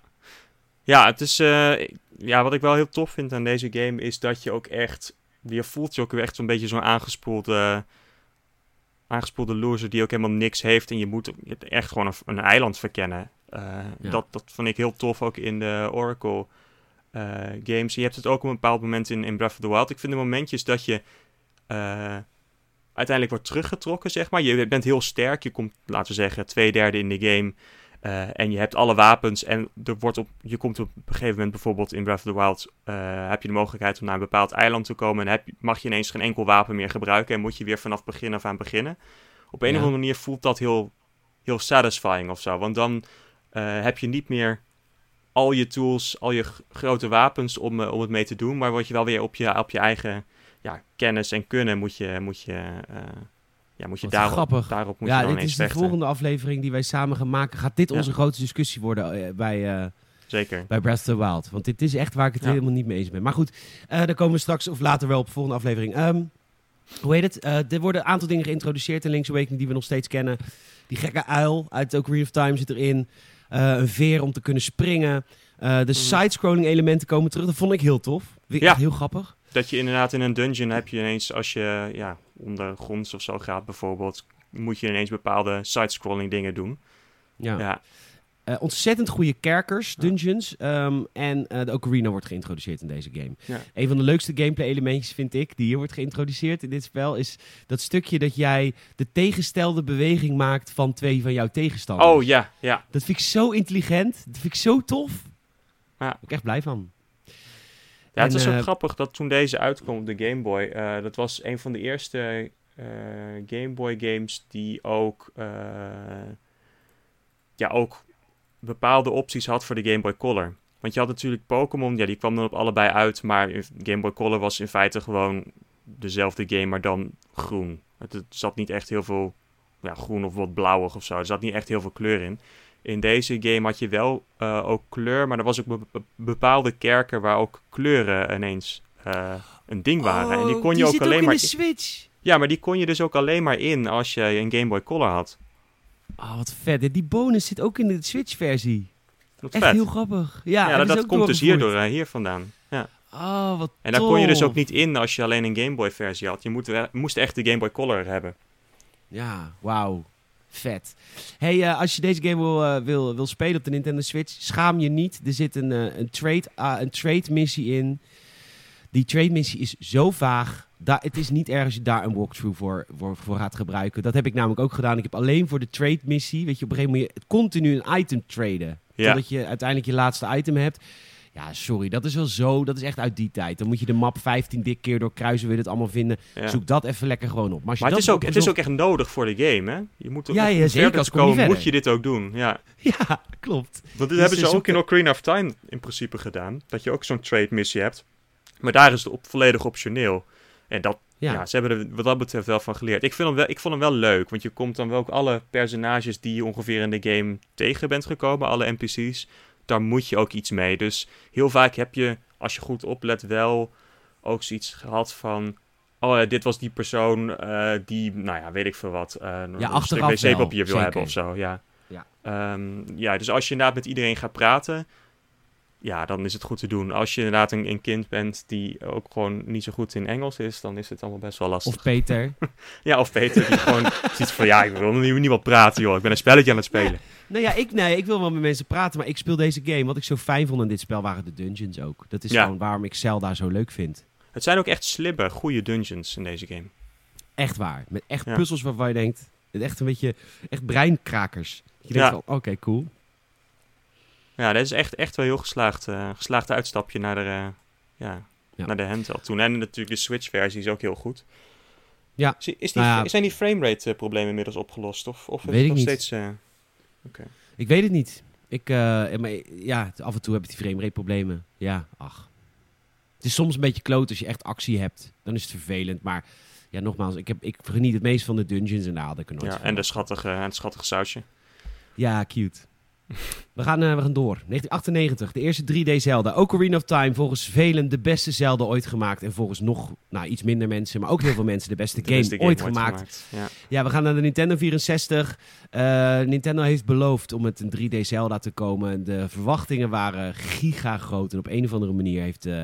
ja het is... Uh, ja, wat ik wel heel tof vind aan deze game is dat je ook echt je voelt je ook weer echt zo'n beetje zo'n aangespoelde, aangespoelde loser die ook helemaal niks heeft. En je moet echt gewoon een, een eiland verkennen. Uh, dat, dat vond ik heel tof ook in de Oracle uh, games. Je hebt het ook op een bepaald moment in, in Breath of the Wild. Ik vind de momentjes dat je uh, uiteindelijk wordt teruggetrokken, zeg maar. Je bent heel sterk. Je komt, laten we zeggen, twee derde in de game. Uh, en je hebt alle wapens en er wordt op, je komt op een gegeven moment bijvoorbeeld in Breath of the Wild, uh, heb je de mogelijkheid om naar een bepaald eiland te komen en heb, mag je ineens geen enkel wapen meer gebruiken en moet je weer vanaf begin af aan beginnen. Op een of andere manier voelt dat heel, heel satisfying of zo, want dan uh, heb je niet meer al je tools, al je grote wapens om, om het mee te doen, maar word je wel weer op je, op je eigen ja, kennis en kunnen moet je, moet je ja, moet je daarop, grappig. daarop moet ja, je dit is de volgende aflevering die wij samen gaan maken. Gaat dit onze grote discussie worden uh, bij, uh, Zeker. bij Breath of the Wild? Want dit is echt waar ik het helemaal niet mee eens ben. Maar goed, uh, daar komen we straks of later wel op de volgende aflevering. Um, hoe heet het? er worden een aantal dingen geïntroduceerd in Link's Awakening die we nog steeds kennen. Die gekke uil uit Ocarina of Time zit erin. een veer om te kunnen springen. de mm. side-scrolling elementen komen terug. Dat vond ik heel tof. Ja. Echt heel grappig. Dat je inderdaad in een dungeon heb je ineens, als je ja, ondergronds of zo gaat bijvoorbeeld, moet je ineens bepaalde side-scrolling dingen doen. Ja. ja. Uh, ontzettend goede kerkers, dungeons. Um, en uh, de Ocarina wordt geïntroduceerd in deze game. Ja. Een van de leukste gameplay-elementjes, vind ik, die hier wordt geïntroduceerd in dit spel, is dat stukje dat jij de tegenstelde beweging maakt van twee van jouw tegenstanders. Oh ja, ja. Dat vind ik zo intelligent. Dat vind ik zo tof. Ja. Daar ben ik echt blij van. Ja, het is zo uh, grappig dat toen deze uitkwam op de Game Boy, uh, dat was een van de eerste uh, Game Boy games die ook, ja, ook bepaalde opties had voor de Game Boy Color. Want je had natuurlijk Pokémon, ja, die kwam dan op allebei uit, maar Game Boy Color was in feite gewoon dezelfde game, maar dan groen. Het, het zat niet echt heel veel ja, groen of wat blauwig of zo. Er zat niet echt heel veel kleur in in deze game had je wel uh, ook kleur, maar er was ook bepaalde kerken waar ook kleuren ineens uh, een ding waren. Oh, en die kon die je ook alleen ook maar. In de Switch. Ja, maar die kon je dus ook alleen maar in als je een Game Boy Color had. Oh, wat vet. Die bonus zit ook in de Switch-versie. Echt vet. heel grappig. Ja, ja dat, komt dus hierdoor, uh, hier vandaan. Ja. Oh, wat En daar kon je dus ook niet in als je alleen een Game Boy versie had. Je moet, moest echt de Game Boy Color hebben. Ja, wauw. Vet. Hey, uh, als je deze game wil, uh, wil, wil spelen op de Nintendo Switch, schaam je niet. Er zit een, uh, een, trade, een trade missie in. Die trade missie is zo vaag, Daar, het is niet erg als je daar een walkthrough voor, voor, voor gaat gebruiken. Dat heb ik namelijk ook gedaan. Ik heb alleen voor de trade missie, weet je, op een gegeven moment moet je continu een item traden. Ja. Totdat je uiteindelijk je laatste item hebt. Ja, sorry, dat is wel zo. Dat is echt uit die tijd. Dan moet je de map 15 dik keer doorkruisen, wil je het allemaal vinden. Ja. Zoek dat even lekker gewoon op. Maar, het is, ook, het is ook echt nodig voor de game, hè? Je moet ook Ja, ja, zeker, als komen, moet je dit ook doen. Ja. (laughs) Ja, klopt. Want dit Dus hebben ze ook in Ocarina of Time in principe gedaan. Dat je ook zo'n trade missie hebt. Maar daar is het op, volledig optioneel. En dat, Ja. ja. ze hebben er wat dat betreft wel van geleerd. Ik, vind hem wel, ik vond hem wel leuk, want je komt dan wel ook alle personages die je ongeveer in de game tegen bent gekomen, alle NPC's, daar moet je ook iets mee. Dus heel vaak heb je, als je goed oplet, wel ook zoiets gehad van... Oh, ja, dit was die persoon eh, die, nou ja, weet ik veel wat, eh een stuk wc-papier wil hebben of zo, ja. Ja. Ehm, ja, dus als je inderdaad met iedereen gaat praten, ja, dan is het goed te doen. Als je inderdaad een, een kind bent die ook gewoon niet zo goed in Engels is, dan is het allemaal best wel lastig. Of Peter. (laughs) Ja, of Peter die gewoon ziet van, ja, ik wil niet, niemand praten, joh. Ik ben een spelletje aan het spelen. (laughs) nou ja, ik, nee, ik wil wel met mensen praten, maar ik speel deze game. Wat ik zo fijn vond in dit spel waren de dungeons ook. Dat is Ja. gewoon waarom ik Zelda zo leuk vind. Het zijn ook echt slimme, goede dungeons in deze game. Echt waar. Met echt Ja. puzzels waarvan je denkt, echt een beetje, echt breinkrakers. Je denkt Ja. van, oké, cool. Ja, dat is echt, echt wel heel geslaagd, geslaagd uitstapje naar de, eh, ja, Ja. naar de handheld toen. En natuurlijk de Switch-versie is ook heel goed. Ja. Is, is die, Nou ja. Zijn die framerate eh, inmiddels opgelost? Of, of is Weet het ik nog niet. steeds... eh, Ik weet het niet. Ik, eh, maar, ja, af en toe heb ik die framerate problemen. Ja, ach. Het is soms een beetje kloot als je echt actie hebt. Dan is het vervelend. Maar ja, nogmaals, ik, heb, ik geniet het meest van de dungeons en nooit ja, en de schattige, en het schattige sausje. Ja, cute. We gaan, eh, we gaan door. 1998, de eerste 3D Zelda. Ocarina of Time, volgens velen de beste Zelda ooit gemaakt. En volgens nog nou, iets minder mensen, maar ook heel veel (laughs) mensen de beste De game, beste ooit gemaakt. Ja. Ja, we gaan naar de Nintendo 64. Eh, Nintendo heeft beloofd om met een 3D Zelda te komen. De verwachtingen waren giga groot. En op een of andere manier heeft eh,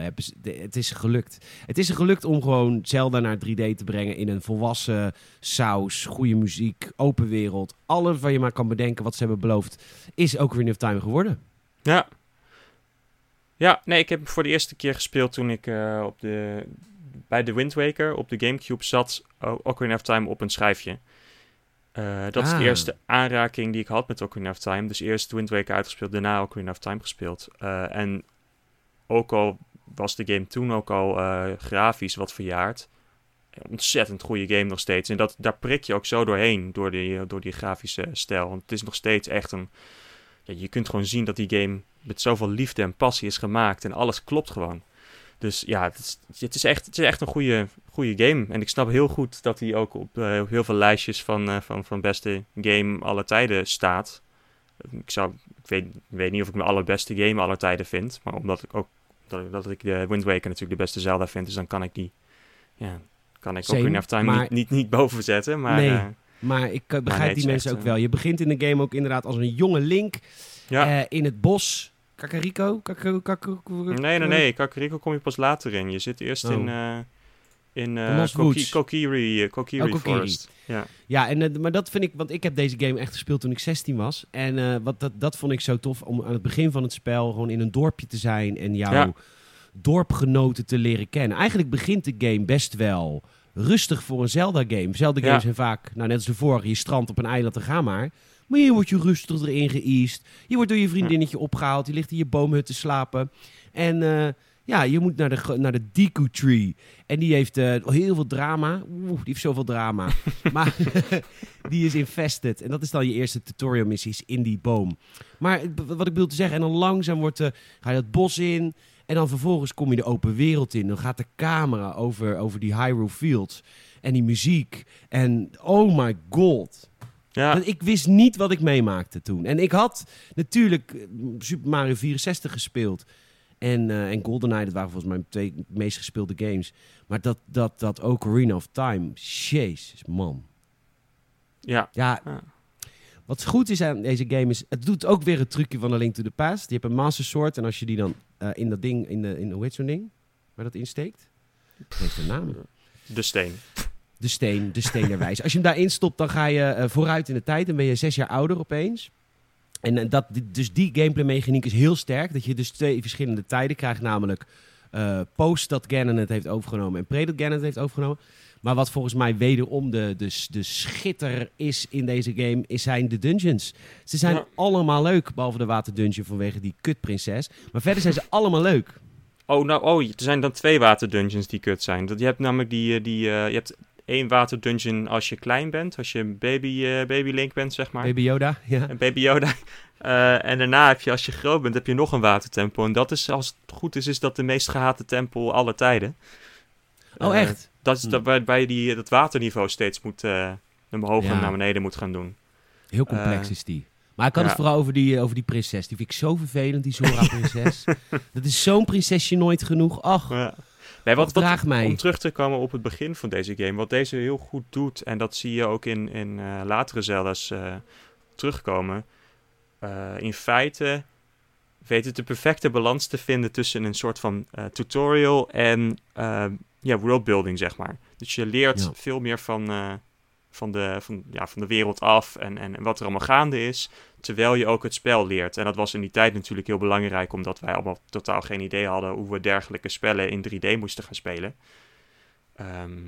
het is gelukt. Het is gelukt om gewoon Zelda naar 3D te brengen in een volwassen saus. Goede muziek, open wereld. Alles wat je maar kan bedenken wat ze hebben beloofd, is Ocarina of Time geworden. Ja. Ja, nee, ik heb hem voor de eerste keer gespeeld toen ik eh, op de, bij de Wind Waker op de Gamecube zat. Ocarina of Time op een schijfje. Eh, dat is Ah. de eerste aanraking die ik had met Ocarina of Time. Dus eerst Wind Waker uitgespeeld, daarna Ocarina of Time gespeeld. Eh, en ook al was de game toen ook al grafisch wat verjaard. Ontzettend goede game nog steeds. En dat, daar prik je ook zo doorheen, door die, eh, door die grafische stijl. Want het is nog steeds echt een... Ja, je kunt gewoon zien dat die game met zoveel liefde en passie is gemaakt. En alles klopt gewoon. Dus ja, het is, het is, echt, het is echt een goede, goede game. En ik snap heel goed dat hij ook op eh, heel veel lijstjes van, eh, van, van beste game aller tijden staat. Ik, zou, ik weet, weet niet of ik mijn allerbeste game aller tijden vind. Maar omdat ik ook dat ik, dat ik de Wind Waker natuurlijk de beste Zelda vind. Dus dan kan ik die... Ja, kan ik Same, Ocarina of Time maar- niet, niet, niet boven zetten. Maar Nee. eh, Maar ik eh, begrijp nee, die mensen echt, ook wel. Je begint in de game ook inderdaad als een jonge Link ja. eh, in het bos. Kakariko? Kakariko? Kakariko? Nee, nee, nee. Kakariko kom je pas later in. Je zit eerst Oh. in, eh in Koki-. Kokiri, Kokiri Oh, Kokiri. Forest. Ja. Ja, en, maar dat vind ik, want ik heb deze game echt gespeeld toen ik 16 was. En wat, dat, dat vond ik zo tof om aan het begin van het spel gewoon in een dorpje te zijn en jouw Ja. dorpgenoten te leren kennen. Eigenlijk begint de game best wel rustig voor een Zelda-game. Zelda-games Ja. zijn vaak, nou net als de vorige, je strandt op een eiland en ga maar. Maar hier word je rustig erin geëast. Je wordt door je vriendinnetje opgehaald. Je ligt in je boomhut te slapen. En eh, ja, je moet naar de, naar de Deku Tree. En die heeft eh, heel veel drama. Oeh, die heeft zoveel drama. (laughs) maar (laughs) die is infested. En dat is dan je eerste tutorial missies in die boom. Maar wat ik bedoel te zeggen, en dan langzaam wordt de, ga je het bos in. En dan vervolgens kom je de open wereld in. Dan gaat de camera over, over die Hyrule Fields. En die muziek. En oh my god. Ja. Ik wist niet wat ik meemaakte toen. En ik had natuurlijk eh, Super Mario 64 gespeeld. En, eh en GoldenEye, dat waren volgens mij mijn twee meest gespeelde games. Maar dat, dat, dat Ocarina of Time, jezus man. ja. Ja, Ja. Wat goed is aan deze game is, het doet ook weer het trucje van A Link to the Past. Je hebt een Master Sword en als je die dan eh, in dat ding, in de, in, hoe heet zo'n ding? Waar dat insteekt? Dat heeft een naam. De steen. De steen, de steen der wijze. Als je hem daarin stopt, dan ga je eh, vooruit in de tijd. Dan ben je zes jaar ouder opeens. En eh, dat, dus die gameplay mechaniek is heel sterk. Dat je dus twee verschillende tijden krijgt. Namelijk eh, post dat Ganon het heeft overgenomen en pre dat Ganon het heeft overgenomen. Maar wat volgens mij wederom de, de, de schitter is in deze game, is zijn de dungeons. Ze zijn Ja. allemaal leuk, behalve de waterdungeon vanwege die kutprinses. Maar verder zijn ze (laughs) allemaal leuk. Oh, nou, oh, er zijn dan twee waterdungeons die kut zijn. Dat, je hebt namelijk die, eh, die eh, je hebt één waterdungeon als je klein bent, als je een baby, eh, baby Link bent, zeg maar. Baby Yoda, ja. Een baby Yoda. (laughs) Eh, en daarna heb je, als je groot bent, heb je nog een watertempel. En dat is, als het goed is, is dat de meest gehate tempel aller tijden. Oh, Eh, echt? dat is Hm. dat, waarbij je die, dat waterniveau steeds moet, eh naar omhoog Ja. en naar beneden moet gaan doen. Heel complex is die. Maar ik had ja. het vooral over die, over die prinses. Die vind ik zo vervelend, die Zora-prinses. (laughs) dat is zo'n prinsesje nooit genoeg. Ach, Ja. Nee, wat, wat, mij. om terug te komen op het begin van deze game, wat deze heel goed doet, en dat zie je ook in, in eh, latere Zelda's eh, terugkomen. Eh, in feite weet het de perfecte balans te vinden tussen een soort van tutorial en ja, worldbuilding, zeg maar. Dus je leert Ja. veel meer van, van, de, van, ja, van de wereld af en, en, en wat er allemaal gaande is, terwijl je ook het spel leert. En dat was in die tijd natuurlijk heel belangrijk, omdat wij allemaal totaal geen idee hadden hoe we dergelijke spellen in 3D moesten gaan spelen. Ehm,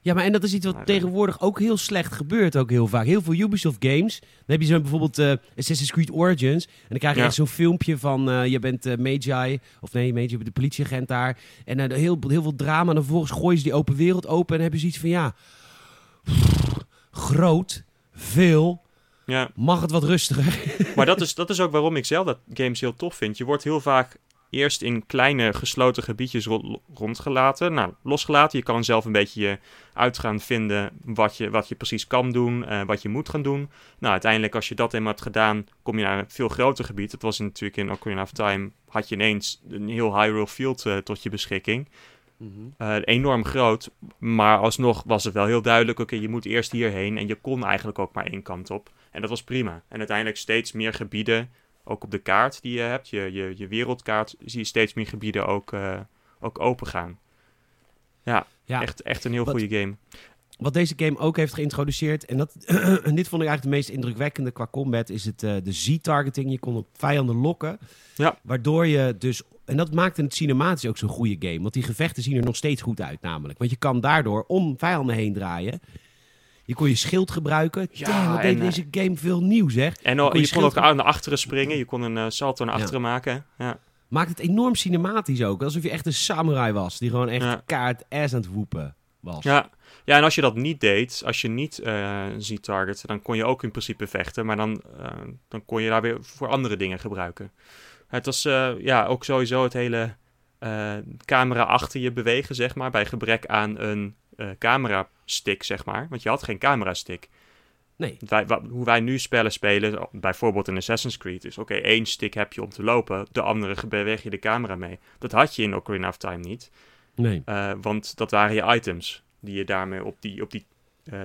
Ja, maar en dat is iets wat Maar, eh, tegenwoordig ook heel slecht gebeurt, ook heel vaak. Heel veel Ubisoft games, dan heb je zo bijvoorbeeld eh, Assassin's Creed Origins. En dan krijg je Ja. echt zo'n filmpje van, eh, je bent Magi, of nee, Magi, je bent de politieagent daar. En heel, heel veel drama, en dan vervolgens gooien ze die open wereld open en dan heb je zoiets van, ja, groot, veel, ja, mag het wat rustiger? (laughs) maar dat is, dat is ook waarom ik zelf dat games heel tof vind. Je wordt heel vaak eerst in kleine gesloten gebiedjes ro- rondgelaten. Nou, losgelaten. Je kan zelf een beetje je uit gaan vinden wat je, wat je precies kan doen, eh, wat je moet gaan doen. Nou, uiteindelijk als je dat eenmaal hebt gedaan, kom je naar een veel groter gebied. Dat was natuurlijk in Ocarina of Time, had je ineens een heel Hyrule Field eh, tot je beschikking. Eh, enorm groot, maar alsnog was het wel heel duidelijk, oké, je moet eerst hierheen. En je kon eigenlijk ook maar één kant op. En dat was prima. En uiteindelijk steeds meer gebieden, ook op de kaart die je hebt, je, je, je wereldkaart, zie je steeds meer gebieden ook, eh, ook open gaan. Ja, Ja. Echt, echt een heel Wat- goede game. Wat deze game ook heeft geïntroduceerd, en, dat, en (clears throat) dit vond ik eigenlijk de meest indrukwekkende qua combat, is het, eh, de Z-targeting. Je kon op vijanden lokken, Ja. waardoor je dus... En dat maakte het cinematisch ook zo'n goede game, want die gevechten zien er nog steeds goed uit namelijk. Want je kan daardoor om vijanden heen draaien. Je kon je schild gebruiken. Ja, Damn, wat deed en, eh, deze game veel nieuw zeg. En al- kon je je kon ook naar achteren springen, je kon een eh, salto naar Ja. achteren maken. Ja. Maakt het enorm cinematisch ook. Alsof je echt een samurai was, die gewoon echt Ja. kaart ass aan het woepen was. Ja. ja, en als je dat niet deed, als je niet eh ziet target, dan kon je ook in principe vechten, maar dan, dan kon je daar weer voor andere dingen gebruiken. Het was eh, ja, ook sowieso het hele eh, camera achter je bewegen, zeg maar, bij gebrek aan een eh camera stick, zeg maar. Want je had geen camera stick. Nee. Wij, hoe wij nu spellen spelen, bijvoorbeeld in Assassin's Creed, is oké, één stick heb je om te lopen, de andere beweeg je de camera mee. Dat had je in Ocarina of Time niet. Nee. Want dat waren je items die je daarmee op die, op die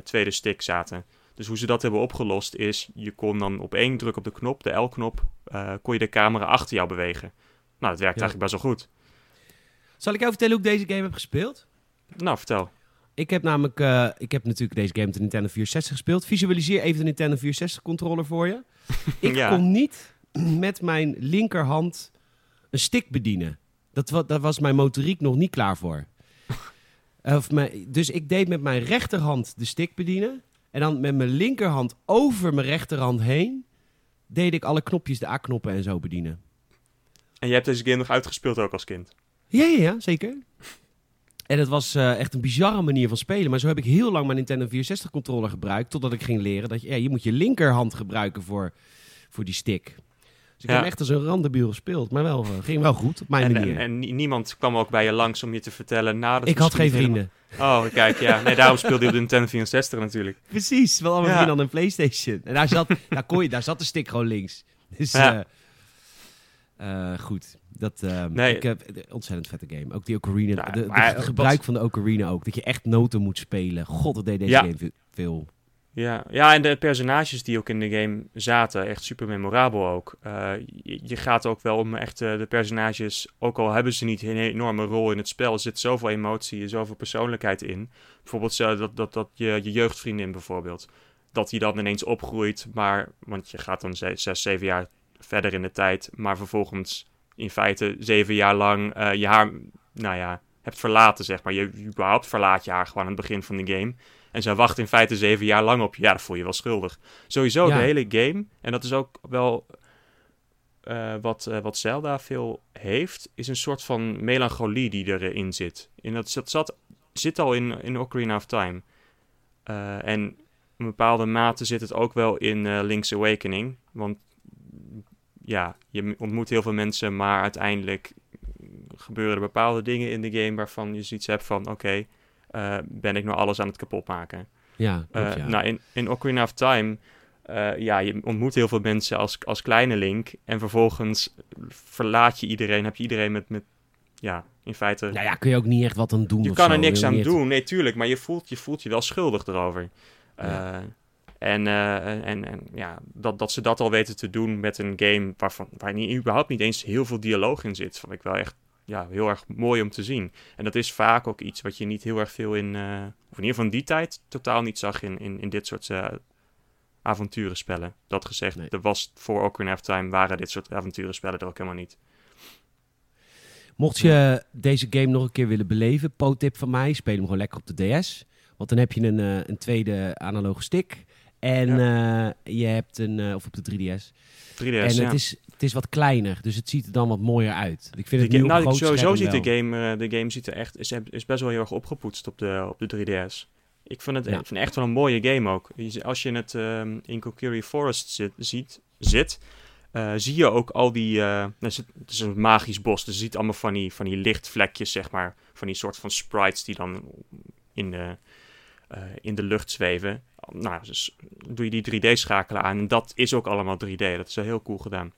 tweede stick zaten. Dus hoe ze dat hebben opgelost is, je kon dan op één druk op de knop, de L-knop, eh, kon je de camera achter jou bewegen. Nou, dat werkt Ja. eigenlijk best wel goed. Zal ik jou vertellen hoe ik deze game heb gespeeld? Nou, vertel. Ik heb namelijk, eh, ik heb natuurlijk deze game op de Nintendo 64 gespeeld. Visualiseer even de Nintendo 64 controller voor je. (laughs) Ik Ja. kon niet (clears throat) met mijn linkerhand een stick bedienen. Dat, wa- daar was mijn motoriek nog niet klaar voor. (laughs) Of mijn, dus ik deed met mijn rechterhand de stick bedienen. En dan met mijn linkerhand over mijn rechterhand heen... deed ik alle knopjes, de A-knoppen en zo bedienen. En je hebt deze game nog uitgespeeld ook als kind. Ja, ja, ja, zeker. En het was eh, echt een bizarre manier van spelen. Maar zo heb ik heel lang mijn Nintendo 64 controller gebruikt. Totdat ik ging leren dat je, ja, je moet je linkerhand gebruiken voor, voor die stick. Dus ik heb echt als een randebiel gespeeld. Maar wel, eh, ging wel goed op mijn En, manier. en, en nie- niemand kwam ook bij je langs om je te vertellen... Nou, dat ik had geen vrienden. helemaal- Oh, kijk, ja. Nee, daarom speelde je op de Nintendo 64 natuurlijk. (laughs) Precies, wel allemaal vrienden aan een Playstation. En daar zat, daar, kon je, daar zat de stick gewoon links. Dus Ja. eh, goed. Dat, eh, Nee. ik heb, ontzettend vette game. Ook die Ocarina. Ja, de, de- maar het gebruik van de Ocarina ook. Dat je echt noten moet spelen. God, dat deed deze Ja. game ve- veel. Ja, ja, en de personages die ook in de game zaten, echt super memorabel ook. Eh, je, gaat ook wel om echt eh, de personages, ook al hebben ze niet een enorme rol in het spel, er zit zoveel emotie en zoveel persoonlijkheid in. Bijvoorbeeld zo dat, dat, dat je, je jeugdvriendin bijvoorbeeld, dat die dan ineens opgroeit, maar, want je gaat dan ze- zes, zeven jaar verder in de tijd, maar vervolgens in feite zeven jaar lang eh, je haar nou ja, hebt verlaten, zeg maar. Je überhaupt verlaat je haar gewoon aan het begin van de game. En zij wacht in feite zeven jaar lang op je. Ja, dat voel je wel schuldig. Sowieso Ja. de hele game. En dat is ook wel eh, wat, eh, wat Zelda veel heeft. Is een soort van melancholie die erin zit. En dat, dat zat, zit al in, in Ocarina of Time. Eh, en in een bepaalde mate zit het ook wel in Link's Awakening. Want ja, je ontmoet heel veel mensen, maar uiteindelijk gebeuren er bepaalde dingen in de game waarvan je zoiets hebt van: oké, eh, ben ik nou alles aan het kapotmaken? Ja, klopt, Eh, ja. Nou, in, in Ocarina of Time, eh, ja, je ontmoet heel veel mensen als, als kleine Link. En vervolgens verlaat je iedereen, heb je iedereen met, met ja, in feite... Nou ja, kun je ook niet echt wat aan doen je kan zo, er niks aan doen, nee, tuurlijk. Maar je voelt je, voelt je wel schuldig erover. Ja. En, en, en ja, dat, dat ze dat al weten te doen met een game waarvan, waar niet, überhaupt niet eens heel veel dialoog in zit, vond ik wel echt ja, heel erg mooi om te zien. En dat is vaak ook iets wat je niet heel erg veel in, eh, of in ieder geval in die tijd, totaal niet zag in, in, in dit soort eh avonturenspellen. Dat gezegd, Nee. er was voor Ocarina of Time waren dit soort avonturenspellen er ook helemaal niet. Mocht je deze game nog een keer willen beleven, po-tip van mij, speel hem gewoon lekker op de DS. Want dan heb je een, eh, een tweede analoge stick. En eh, je hebt een, eh, of op de 3DS. 3DS, en ja. het, is, het is wat kleiner, dus het ziet er dan wat mooier uit. Ik vind het nu nou, groot sowieso ziet de game, eh, de game ziet er echt, is, is best wel heel erg opgepoetst op de, op de 3DS. Ik vind het Ja. ik vind echt wel een mooie game ook. Als je het ehm, in Kokiri Forest zit, ziet, zit zie je ook al die... nou, het is- een magisch bos, dus je ziet allemaal van die, van die lichtvlekjes, zeg maar. Van die soort van sprites die dan in de, in de lucht zweven. Nou, dus doe je die 3D-schakelen aan en dat is ook allemaal 3D. Dat is wel heel cool gedaan.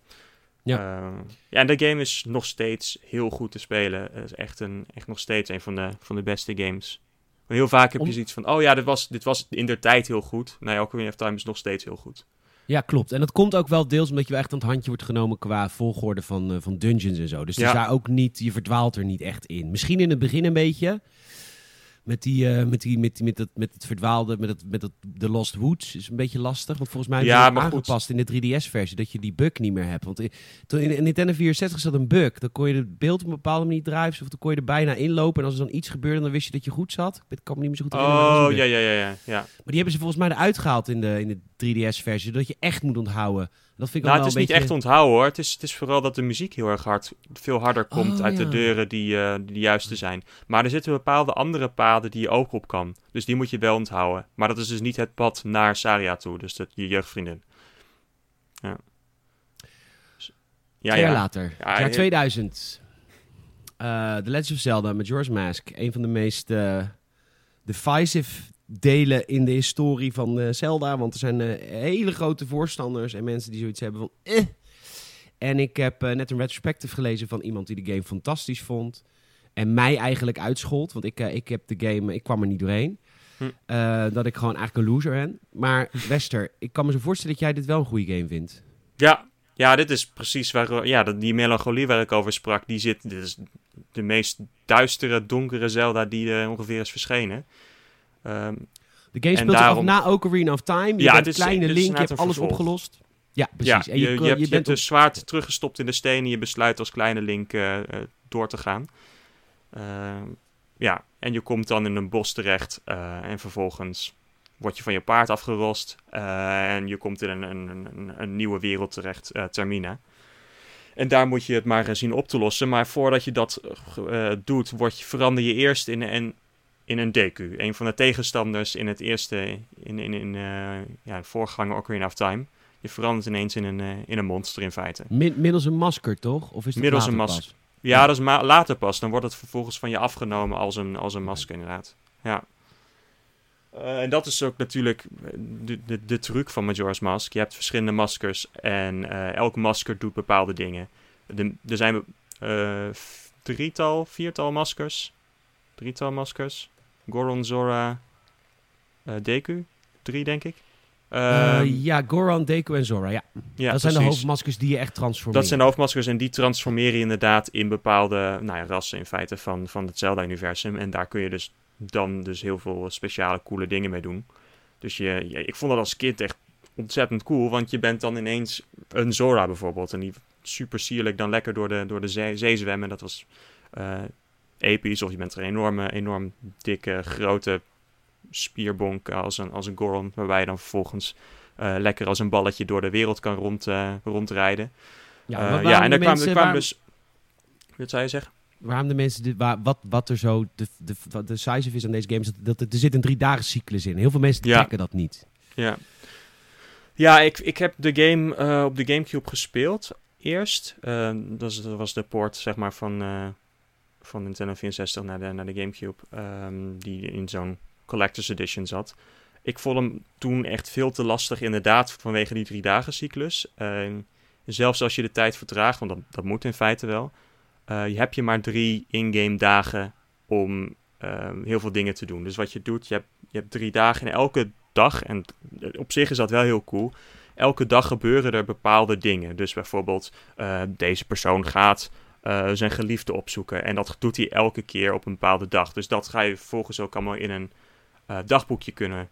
Ja. Eh, ja, en de game is nog steeds heel goed te spelen. Het is echt, een, echt nog steeds een van de, van de beste games. Want heel vaak heb je Om- zoiets van, oh ja, dit was, dit was in der tijd heel goed. Nou ja, Ocarina of Time is nog steeds heel goed. Ja, klopt. En dat komt ook wel deels omdat je wel echt aan het handje wordt genomen qua volgorde van, eh, van dungeons en zo. Dus Ja. daar ook niet, je verdwaalt er niet echt in. Misschien in het begin een beetje. Met, die, eh, met, die, met, die, met, dat, met het verdwaalde, met, het, met het, de Lost Woods is een beetje lastig. Want volgens mij Ja, ze het goed. aangepast in de 3DS-versie dat je die bug niet meer hebt. Want in, toen in, in Nintendo 64 zat een bug. Dan kon je het beeld op een bepaalde manier draaien. Of dan kon je er bijna inlopen. En als er dan iets gebeurde, dan wist je dat je goed zat. Ik kan me niet meer zo goed herinneren. dat Oh, ja, ja, ja, ja. ja. Maar die hebben ze volgens mij eruit gehaald in de, in de 3DS-versie. Zodat je echt moet onthouden. Dat vind ik Nou, het is niet beetje... echt onthouden hoor. Het is, het is vooral dat de muziek heel erg hard, veel harder komt Oh, uit ja. de deuren die, eh, die de juiste zijn. Maar er zitten bepaalde andere paden die je ook op kan. Dus die moet je wel onthouden. Maar dat is dus niet het pad naar Saria toe, dus dat, je jeugdvriendin. Ja. Ja, Twee jaar ja. later, Ja, jaar ja. 2000. Eh The Legend of Zelda met George Mask. Een van de meest eh, divisive delen in de historie van eh, Zelda. Want er zijn eh, hele grote voorstanders en mensen die zoiets hebben van... Eh. En ik heb eh, net een retrospective gelezen van iemand die de game fantastisch vond. En mij eigenlijk uitschold. Want ik, ik heb de game... Ik kwam er niet doorheen. Hm. Dat ik gewoon eigenlijk een loser ben. Maar (laughs) Wester, ik kan me zo voorstellen dat jij dit wel een goede game vindt. Ja, ja, dit is precies waar, ja, dat- die melancholie waar ik over sprak, die zit, dit is de meest duistere, donkere Zelda die eh, ongeveer is verschenen. Ehm, De game speelt daarom- zich af na Ocarina of Time. Je Ja, bent is- kleine Link, je hebt alles vervolg. opgelost. Ja, precies. je, en je, je, hebt, je je bent hebt een zwaard teruggestopt in de steen en je besluit als kleine Link eh, eh, door te gaan. Ehm, ja, en je komt dan in een bos terecht eh, en vervolgens word je van je paard afgerost en je komt in een, een, een, een nieuwe wereld terecht, Termina. En daar moet je het maar zien op te lossen. Maar voordat je dat doet, word je, verander je eerst in een, in een Deku. Een van de tegenstanders in het eerste, in, in, in eh, ja, voorganger Ocarina of Time. Je verandert ineens in een, eh, in een monster in feite. mi- middels een masker, toch? Of is het Middels later een masker. Ja, dat is ma- later pas. Dan wordt het vervolgens van je afgenomen als een, als een masker, inderdaad. Ja. Eh, en dat is ook natuurlijk de, de, de truc van Majora's Mask. Je hebt verschillende maskers en elk masker doet bepaalde dingen. De, er zijn drietal, viertal maskers. Drietal maskers. Goron, Zora, eh, Deku. Drie, denk ik. Eh, Ehm, ja, Goron, Deku en Zora. Ja. ja, dat zijn de hoofdmaskers die je echt transformeert. Dat zijn de hoofdmaskers en die transformeren je inderdaad in bepaalde nou ja, rassen in feite van, van het Zelda-universum. En daar kun je dus dan dus heel veel speciale coole dingen mee doen. Dus je, je- ik vond dat als kind echt ontzettend cool, want je bent dan ineens een Zora bijvoorbeeld. En die super sierlijk dan lekker door de, door de zee, zee zwemmen. Dat was eh, episch of je bent een enorme, enorm dikke, grote spierbonk als een, als een Goron, waarbij je dan vervolgens eh, lekker als een balletje door de wereld kan rond, uh, rondrijden. Ja, Eh, ja, en daar kwam, mensen- kwam waarom- dus... Wat zou je zeggen? Waarom de mensen, dit, waar, wat, wat er zo, de, de, de size of is aan deze game, is dat, dat er zit een drie dagen cyclus in. Heel veel mensen Ja. trekken dat niet. Ja, ja ik, ik heb de game eh, op de Gamecube gespeeld eerst. Eh, dat, was de port zeg maar, van, eh, van Nintendo 64 naar de, naar de Gamecube. ehm, die in zo'n Collector's Edition zat. Ik vond hem toen echt veel te lastig, inderdaad, vanwege die drie dagen cyclus. Eh, zelfs als je de tijd vertraagt, want dat, dat moet in feite wel. eh, je hebt je maar drie in-game dagen om ehm, heel veel dingen te doen. Dus wat je doet, je hebt, je hebt drie dagen en elke dag, en op zich is dat wel heel cool. Elke dag gebeuren er bepaalde dingen. Dus bijvoorbeeld, eh, deze persoon gaat eh, zijn geliefde opzoeken. En dat doet hij elke keer op een bepaalde dag. Dus dat ga je vervolgens ook allemaal in een eh, dagboekje kunnen.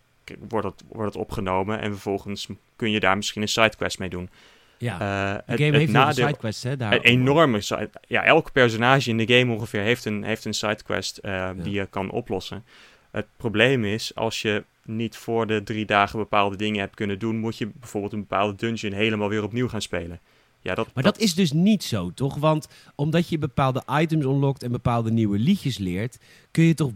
Wordt het, wordt het opgenomen. En vervolgens kun je daar misschien een sidequest mee doen. Ja, Eh, de het, game het heeft veel nadeel, sidequests, hè? Daar een enorme side. Ja, elk personage in de game ongeveer heeft een, heeft een sidequest die je kan oplossen. Het probleem is, als je niet voor de drie dagen bepaalde dingen hebt kunnen doen, moet je bijvoorbeeld een bepaalde dungeon helemaal weer opnieuw gaan spelen. Ja, dat, Maar dat is dus niet zo, toch? Want omdat je bepaalde items unlockt en bepaalde nieuwe liedjes leert, kun je toch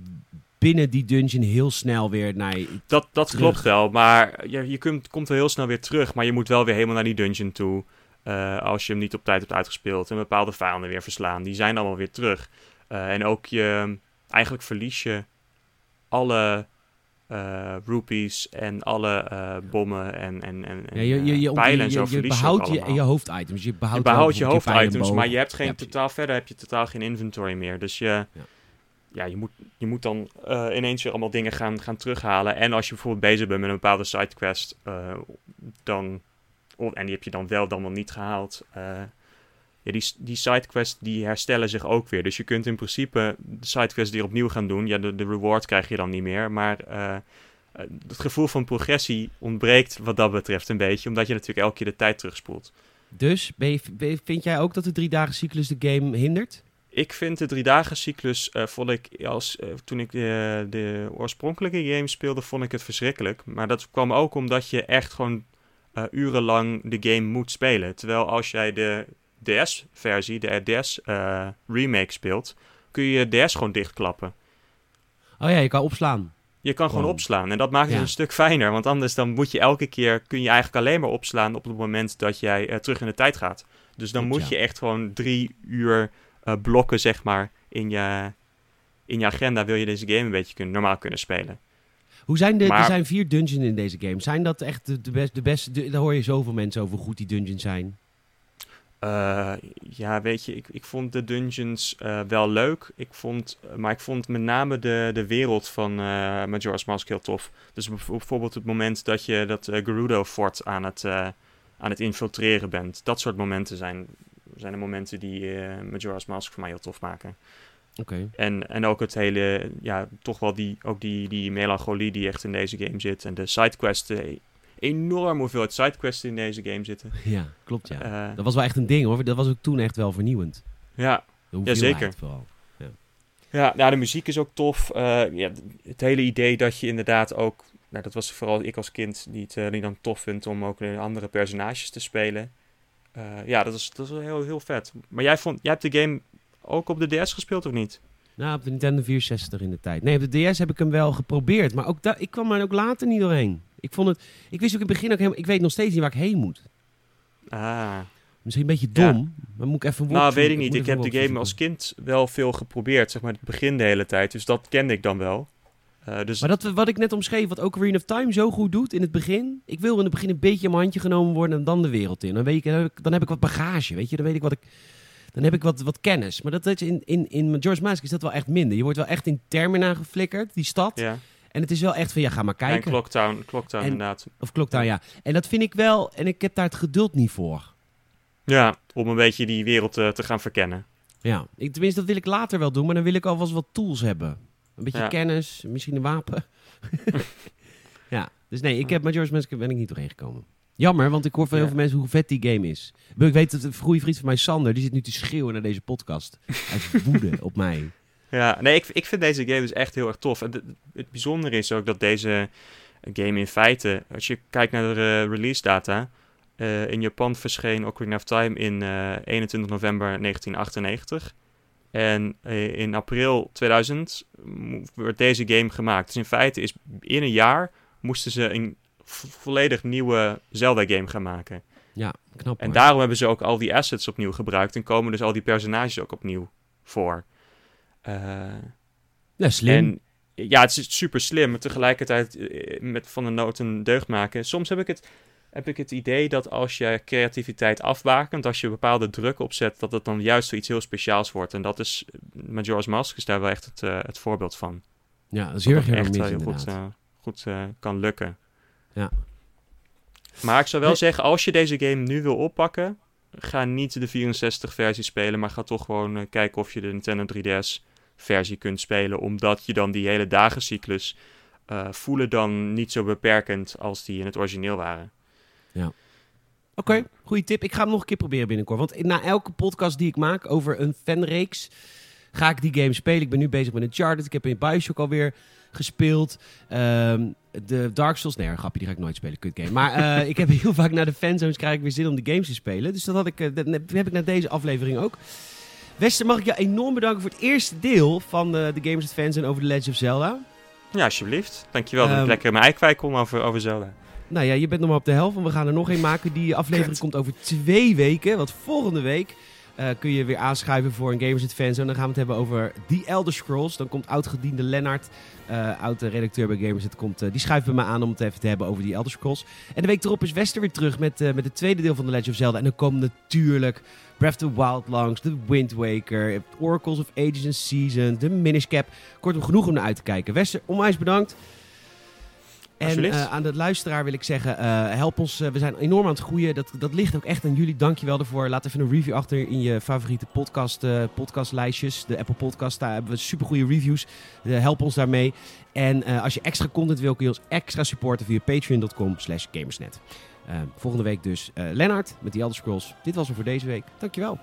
binnen die dungeon heel snel weer naar... dat, dat terug. klopt wel, maar je, je kunt, komt wel heel snel weer terug, maar je moet wel weer helemaal naar die dungeon toe. eh, als je hem niet op tijd hebt uitgespeeld en bepaalde vijanden weer verslaan. Die zijn allemaal weer terug. Eh, en ook je, eigenlijk verlies je alle eh rupees en alle eh, bommen en, en, en, Ja, je, je, je, eh, pijlen en je, zo je, je behoudt je, je hoofditems. Je behoudt, je behoudt je hoofditems, maar je hebt geen Ja, totaal verder heb je totaal geen inventory meer. Dus je, ja. Ja. je, moet, je moet dan ineens weer allemaal dingen gaan, gaan terughalen. En als je bijvoorbeeld bezig bent met een bepaalde sidequest, dan, en die heb je dan wel dan wel niet gehaald. Ja, die, die sidequests die herstellen zich ook weer. Dus je kunt in principe de sidequests weer opnieuw gaan doen. Ja, de, de reward krijg je dan niet meer. Maar eh, eh, het gevoel van progressie ontbreekt wat dat betreft een beetje. Omdat je natuurlijk elke keer de tijd terugspoelt. Dus ben je- ben je- vind jij ook dat de drie dagen cyclus de game hindert? Ik vind de drie dagen cyclus, eh, vond ik als, toen ik de, de oorspronkelijke game speelde, vond ik het verschrikkelijk. Maar dat kwam ook omdat je echt gewoon urenlang de game moet spelen. Terwijl als jij de DS-versie, de DS-remake speelt, kun je je DS gewoon dichtklappen. Oh ja, je kan opslaan. Je kan gewoon Wow. opslaan en dat maakt het Ja. een stuk fijner. Want anders dan moet je elke keer, kun je eigenlijk alleen maar opslaan op het moment dat jij eh, terug in de tijd gaat. Dus dan moet ja. je echt gewoon drie uur eh, blokken, zeg maar, in je, in je agenda. Wil je deze game een beetje kunnen, normaal kunnen spelen. Hoe zijn de, Maar- er zijn vier dungeons in deze game. Zijn dat echt de, de, best, de beste? de- daar hoor je zoveel mensen over hoe goed die dungeons zijn. Eh, ja, weet je, ik, ik vond de dungeons eh, wel leuk. Ik vond, maar ik vond met name de, de wereld van eh Majora's Mask heel tof. Dus bijv- bijvoorbeeld het moment dat je dat eh, Gerudo-fort aan, het, eh, aan het infiltreren bent. Dat soort momenten zijn, zijn de momenten die eh, Majora's Mask voor mij heel tof maken. Oké. En, en ook het hele, ja, toch wel die, ook die, die melancholie die echt in deze game zit. En de sidequests, eh, enorm hoeveelheid sidequests in deze game zitten. Ja, klopt ja. Eh, Dat was wel echt een ding hoor. Dat was ook toen echt wel vernieuwend. ja, hoeveelheid zeker. Vooral. Ja, nou, de muziek is ook tof. Eh, ja, het hele idee dat je inderdaad ook... Nou, dat was vooral ik als kind die het eh, dan tof vindt om ook andere personages te spelen. Ja, dat is, dat is heel, heel vet. Maar jij, vond, jij hebt de game ook op de DS gespeeld of niet? Nou, op de Nintendo 64 in de tijd. Nee, op de DS heb ik hem wel geprobeerd. Maar ook ik kwam er ook later niet doorheen. Ik, vond het, ik wist ook in het begin ook helemaal... Ik weet nog steeds niet waar ik heen moet. Ah, Misschien een beetje Ja. dom. Maar moet ik even nou, weet ik niet. Ik heb de game als kind wel veel geprobeerd, zeg maar, het begin de hele tijd. Dus dat kende ik dan wel. Eh, dus Maar dat, wat ik net omschreef, wat Ocarina of Time zo goed doet in het begin. Ik wil in het begin een beetje in mijn handje genomen worden en dan de wereld in. Dan, weet ik, dan, heb ik, dan heb ik wat bagage, weet je. Dan weet ik wat ik... Dan heb ik wat, wat kennis. Maar dat is in, in, in Majora's Mask is dat wel echt minder. Je wordt wel echt in Termina geflikkerd, die stad. ja, En het is wel echt van, ja, ga maar en kijken. Clocktown, Clocktown En- inderdaad. Of Clocktown, ja. En dat vind ik wel... En ik heb daar het geduld niet voor. Ja, om een beetje die wereld eh, te gaan verkennen. Ja, ik, tenminste, dat wil ik later wel doen. Maar dan wil ik alvast wat tools hebben. Een beetje Ja. kennis, misschien een wapen. (laughs) ja, dus nee, ik heb Majora's Mask ben ik niet doorheen gekomen. Jammer, want ik hoor van heel Ja. veel mensen hoe vet die game is. Ik weet dat een goede vriend van mij, Sander, die zit nu te schreeuwen naar deze podcast. Uit woede op mij. Ja, nee, ik, ik vind deze game dus echt heel erg tof. En het, het bijzondere is ook dat deze game in feite, als je kijkt naar de eh, release data, uh, in Japan verscheen Ocarina of Time in uh, 21 november 1998. En uh, in april 2000 werd deze game gemaakt. Dus in feite is in een jaar moesten ze een volledig nieuwe Zelda-game gaan maken. Ja, knap. En daarom hebben ze ook al die assets opnieuw gebruikt en komen dus al die personages ook opnieuw voor. Uh, ja, slim. En, ja, het is super slim, maar tegelijkertijd uh, met van de nood een deugd maken. Soms heb ik, het, heb ik het idee dat als je creativiteit afbakent, als je bepaalde druk opzet, dat het dan juist iets heel speciaals wordt. En dat is, Majora's Mask is daar wel echt het, uh, het voorbeeld van. Ja, dat is heel erg echt heel goed, goed kan lukken. Ja. Maar ik zou wel zeggen, als je deze game nu wil oppakken, ga niet de 64 versie spelen, maar ga toch gewoon uh, kijken of je de Nintendo 3DS versie kunt spelen, omdat je dan die hele dagencyclus uh, voelen dan niet zo beperkend als die in het origineel waren. Ja. Oké, okay, goede tip. Ik ga hem nog een keer proberen binnenkort. Want na elke podcast die ik maak over een fanreeks, ga ik die game spelen. Ik ben nu bezig met Uncharted. Ik heb in Bioshock alweer gespeeld. Um, de Dark Souls, nee, een grapje, die ga ik nooit spelen, kut game. Maar uh, ik heb (laughs) heel vaak naar de fanzones krijg ik weer zin om de games te spelen. Dus dat, had ik, uh, dat heb ik naar deze aflevering ook. Wester, mag ik je enorm bedanken voor het eerste deel van de, de Gamers Fanzone over The Legend of Zelda. Ja, alsjeblieft. Dankjewel dat ik lekker mijn ei kwijt kom over, over Zelda. Nou ja, je bent nog maar op de helft, want we gaan er nog een maken. Die aflevering Kut. komt over twee weken, want volgende week... Uh, kun je weer aanschuiven voor een Gamers Fanzone. Dan gaan we het hebben over The Elder Scrolls. Dan komt oud-gediende Lennart uh, oud-redacteur bij Gamers. Het komt, uh, die schuift bij me aan om het even te hebben over die Elder Scrolls. En de week erop is Wester weer terug met, met het tweede deel van The Legend of Zelda. En dan komen natuurlijk Breath of the Wild langs, The Wind Waker, Oracles of Ages and Seasons, de Minish Cap. Kortom, genoeg om naar uit te kijken. Wester, onwijs bedankt. En uh, aan de luisteraar wil ik zeggen, uh, help ons. Uh, we zijn enorm aan het groeien. Dat, dat ligt ook echt aan jullie. Dankjewel ervoor. Laat even een review achter in je favoriete podcast, podcastlijstjes. De Apple Podcast, daar hebben we super goede reviews. help ons daarmee. En als je extra content wil, kun je ons extra supporten via patreon.com gamersnet. volgende week dus Lennart met die Elder Scrolls. Dit was er voor deze week. Dankjewel.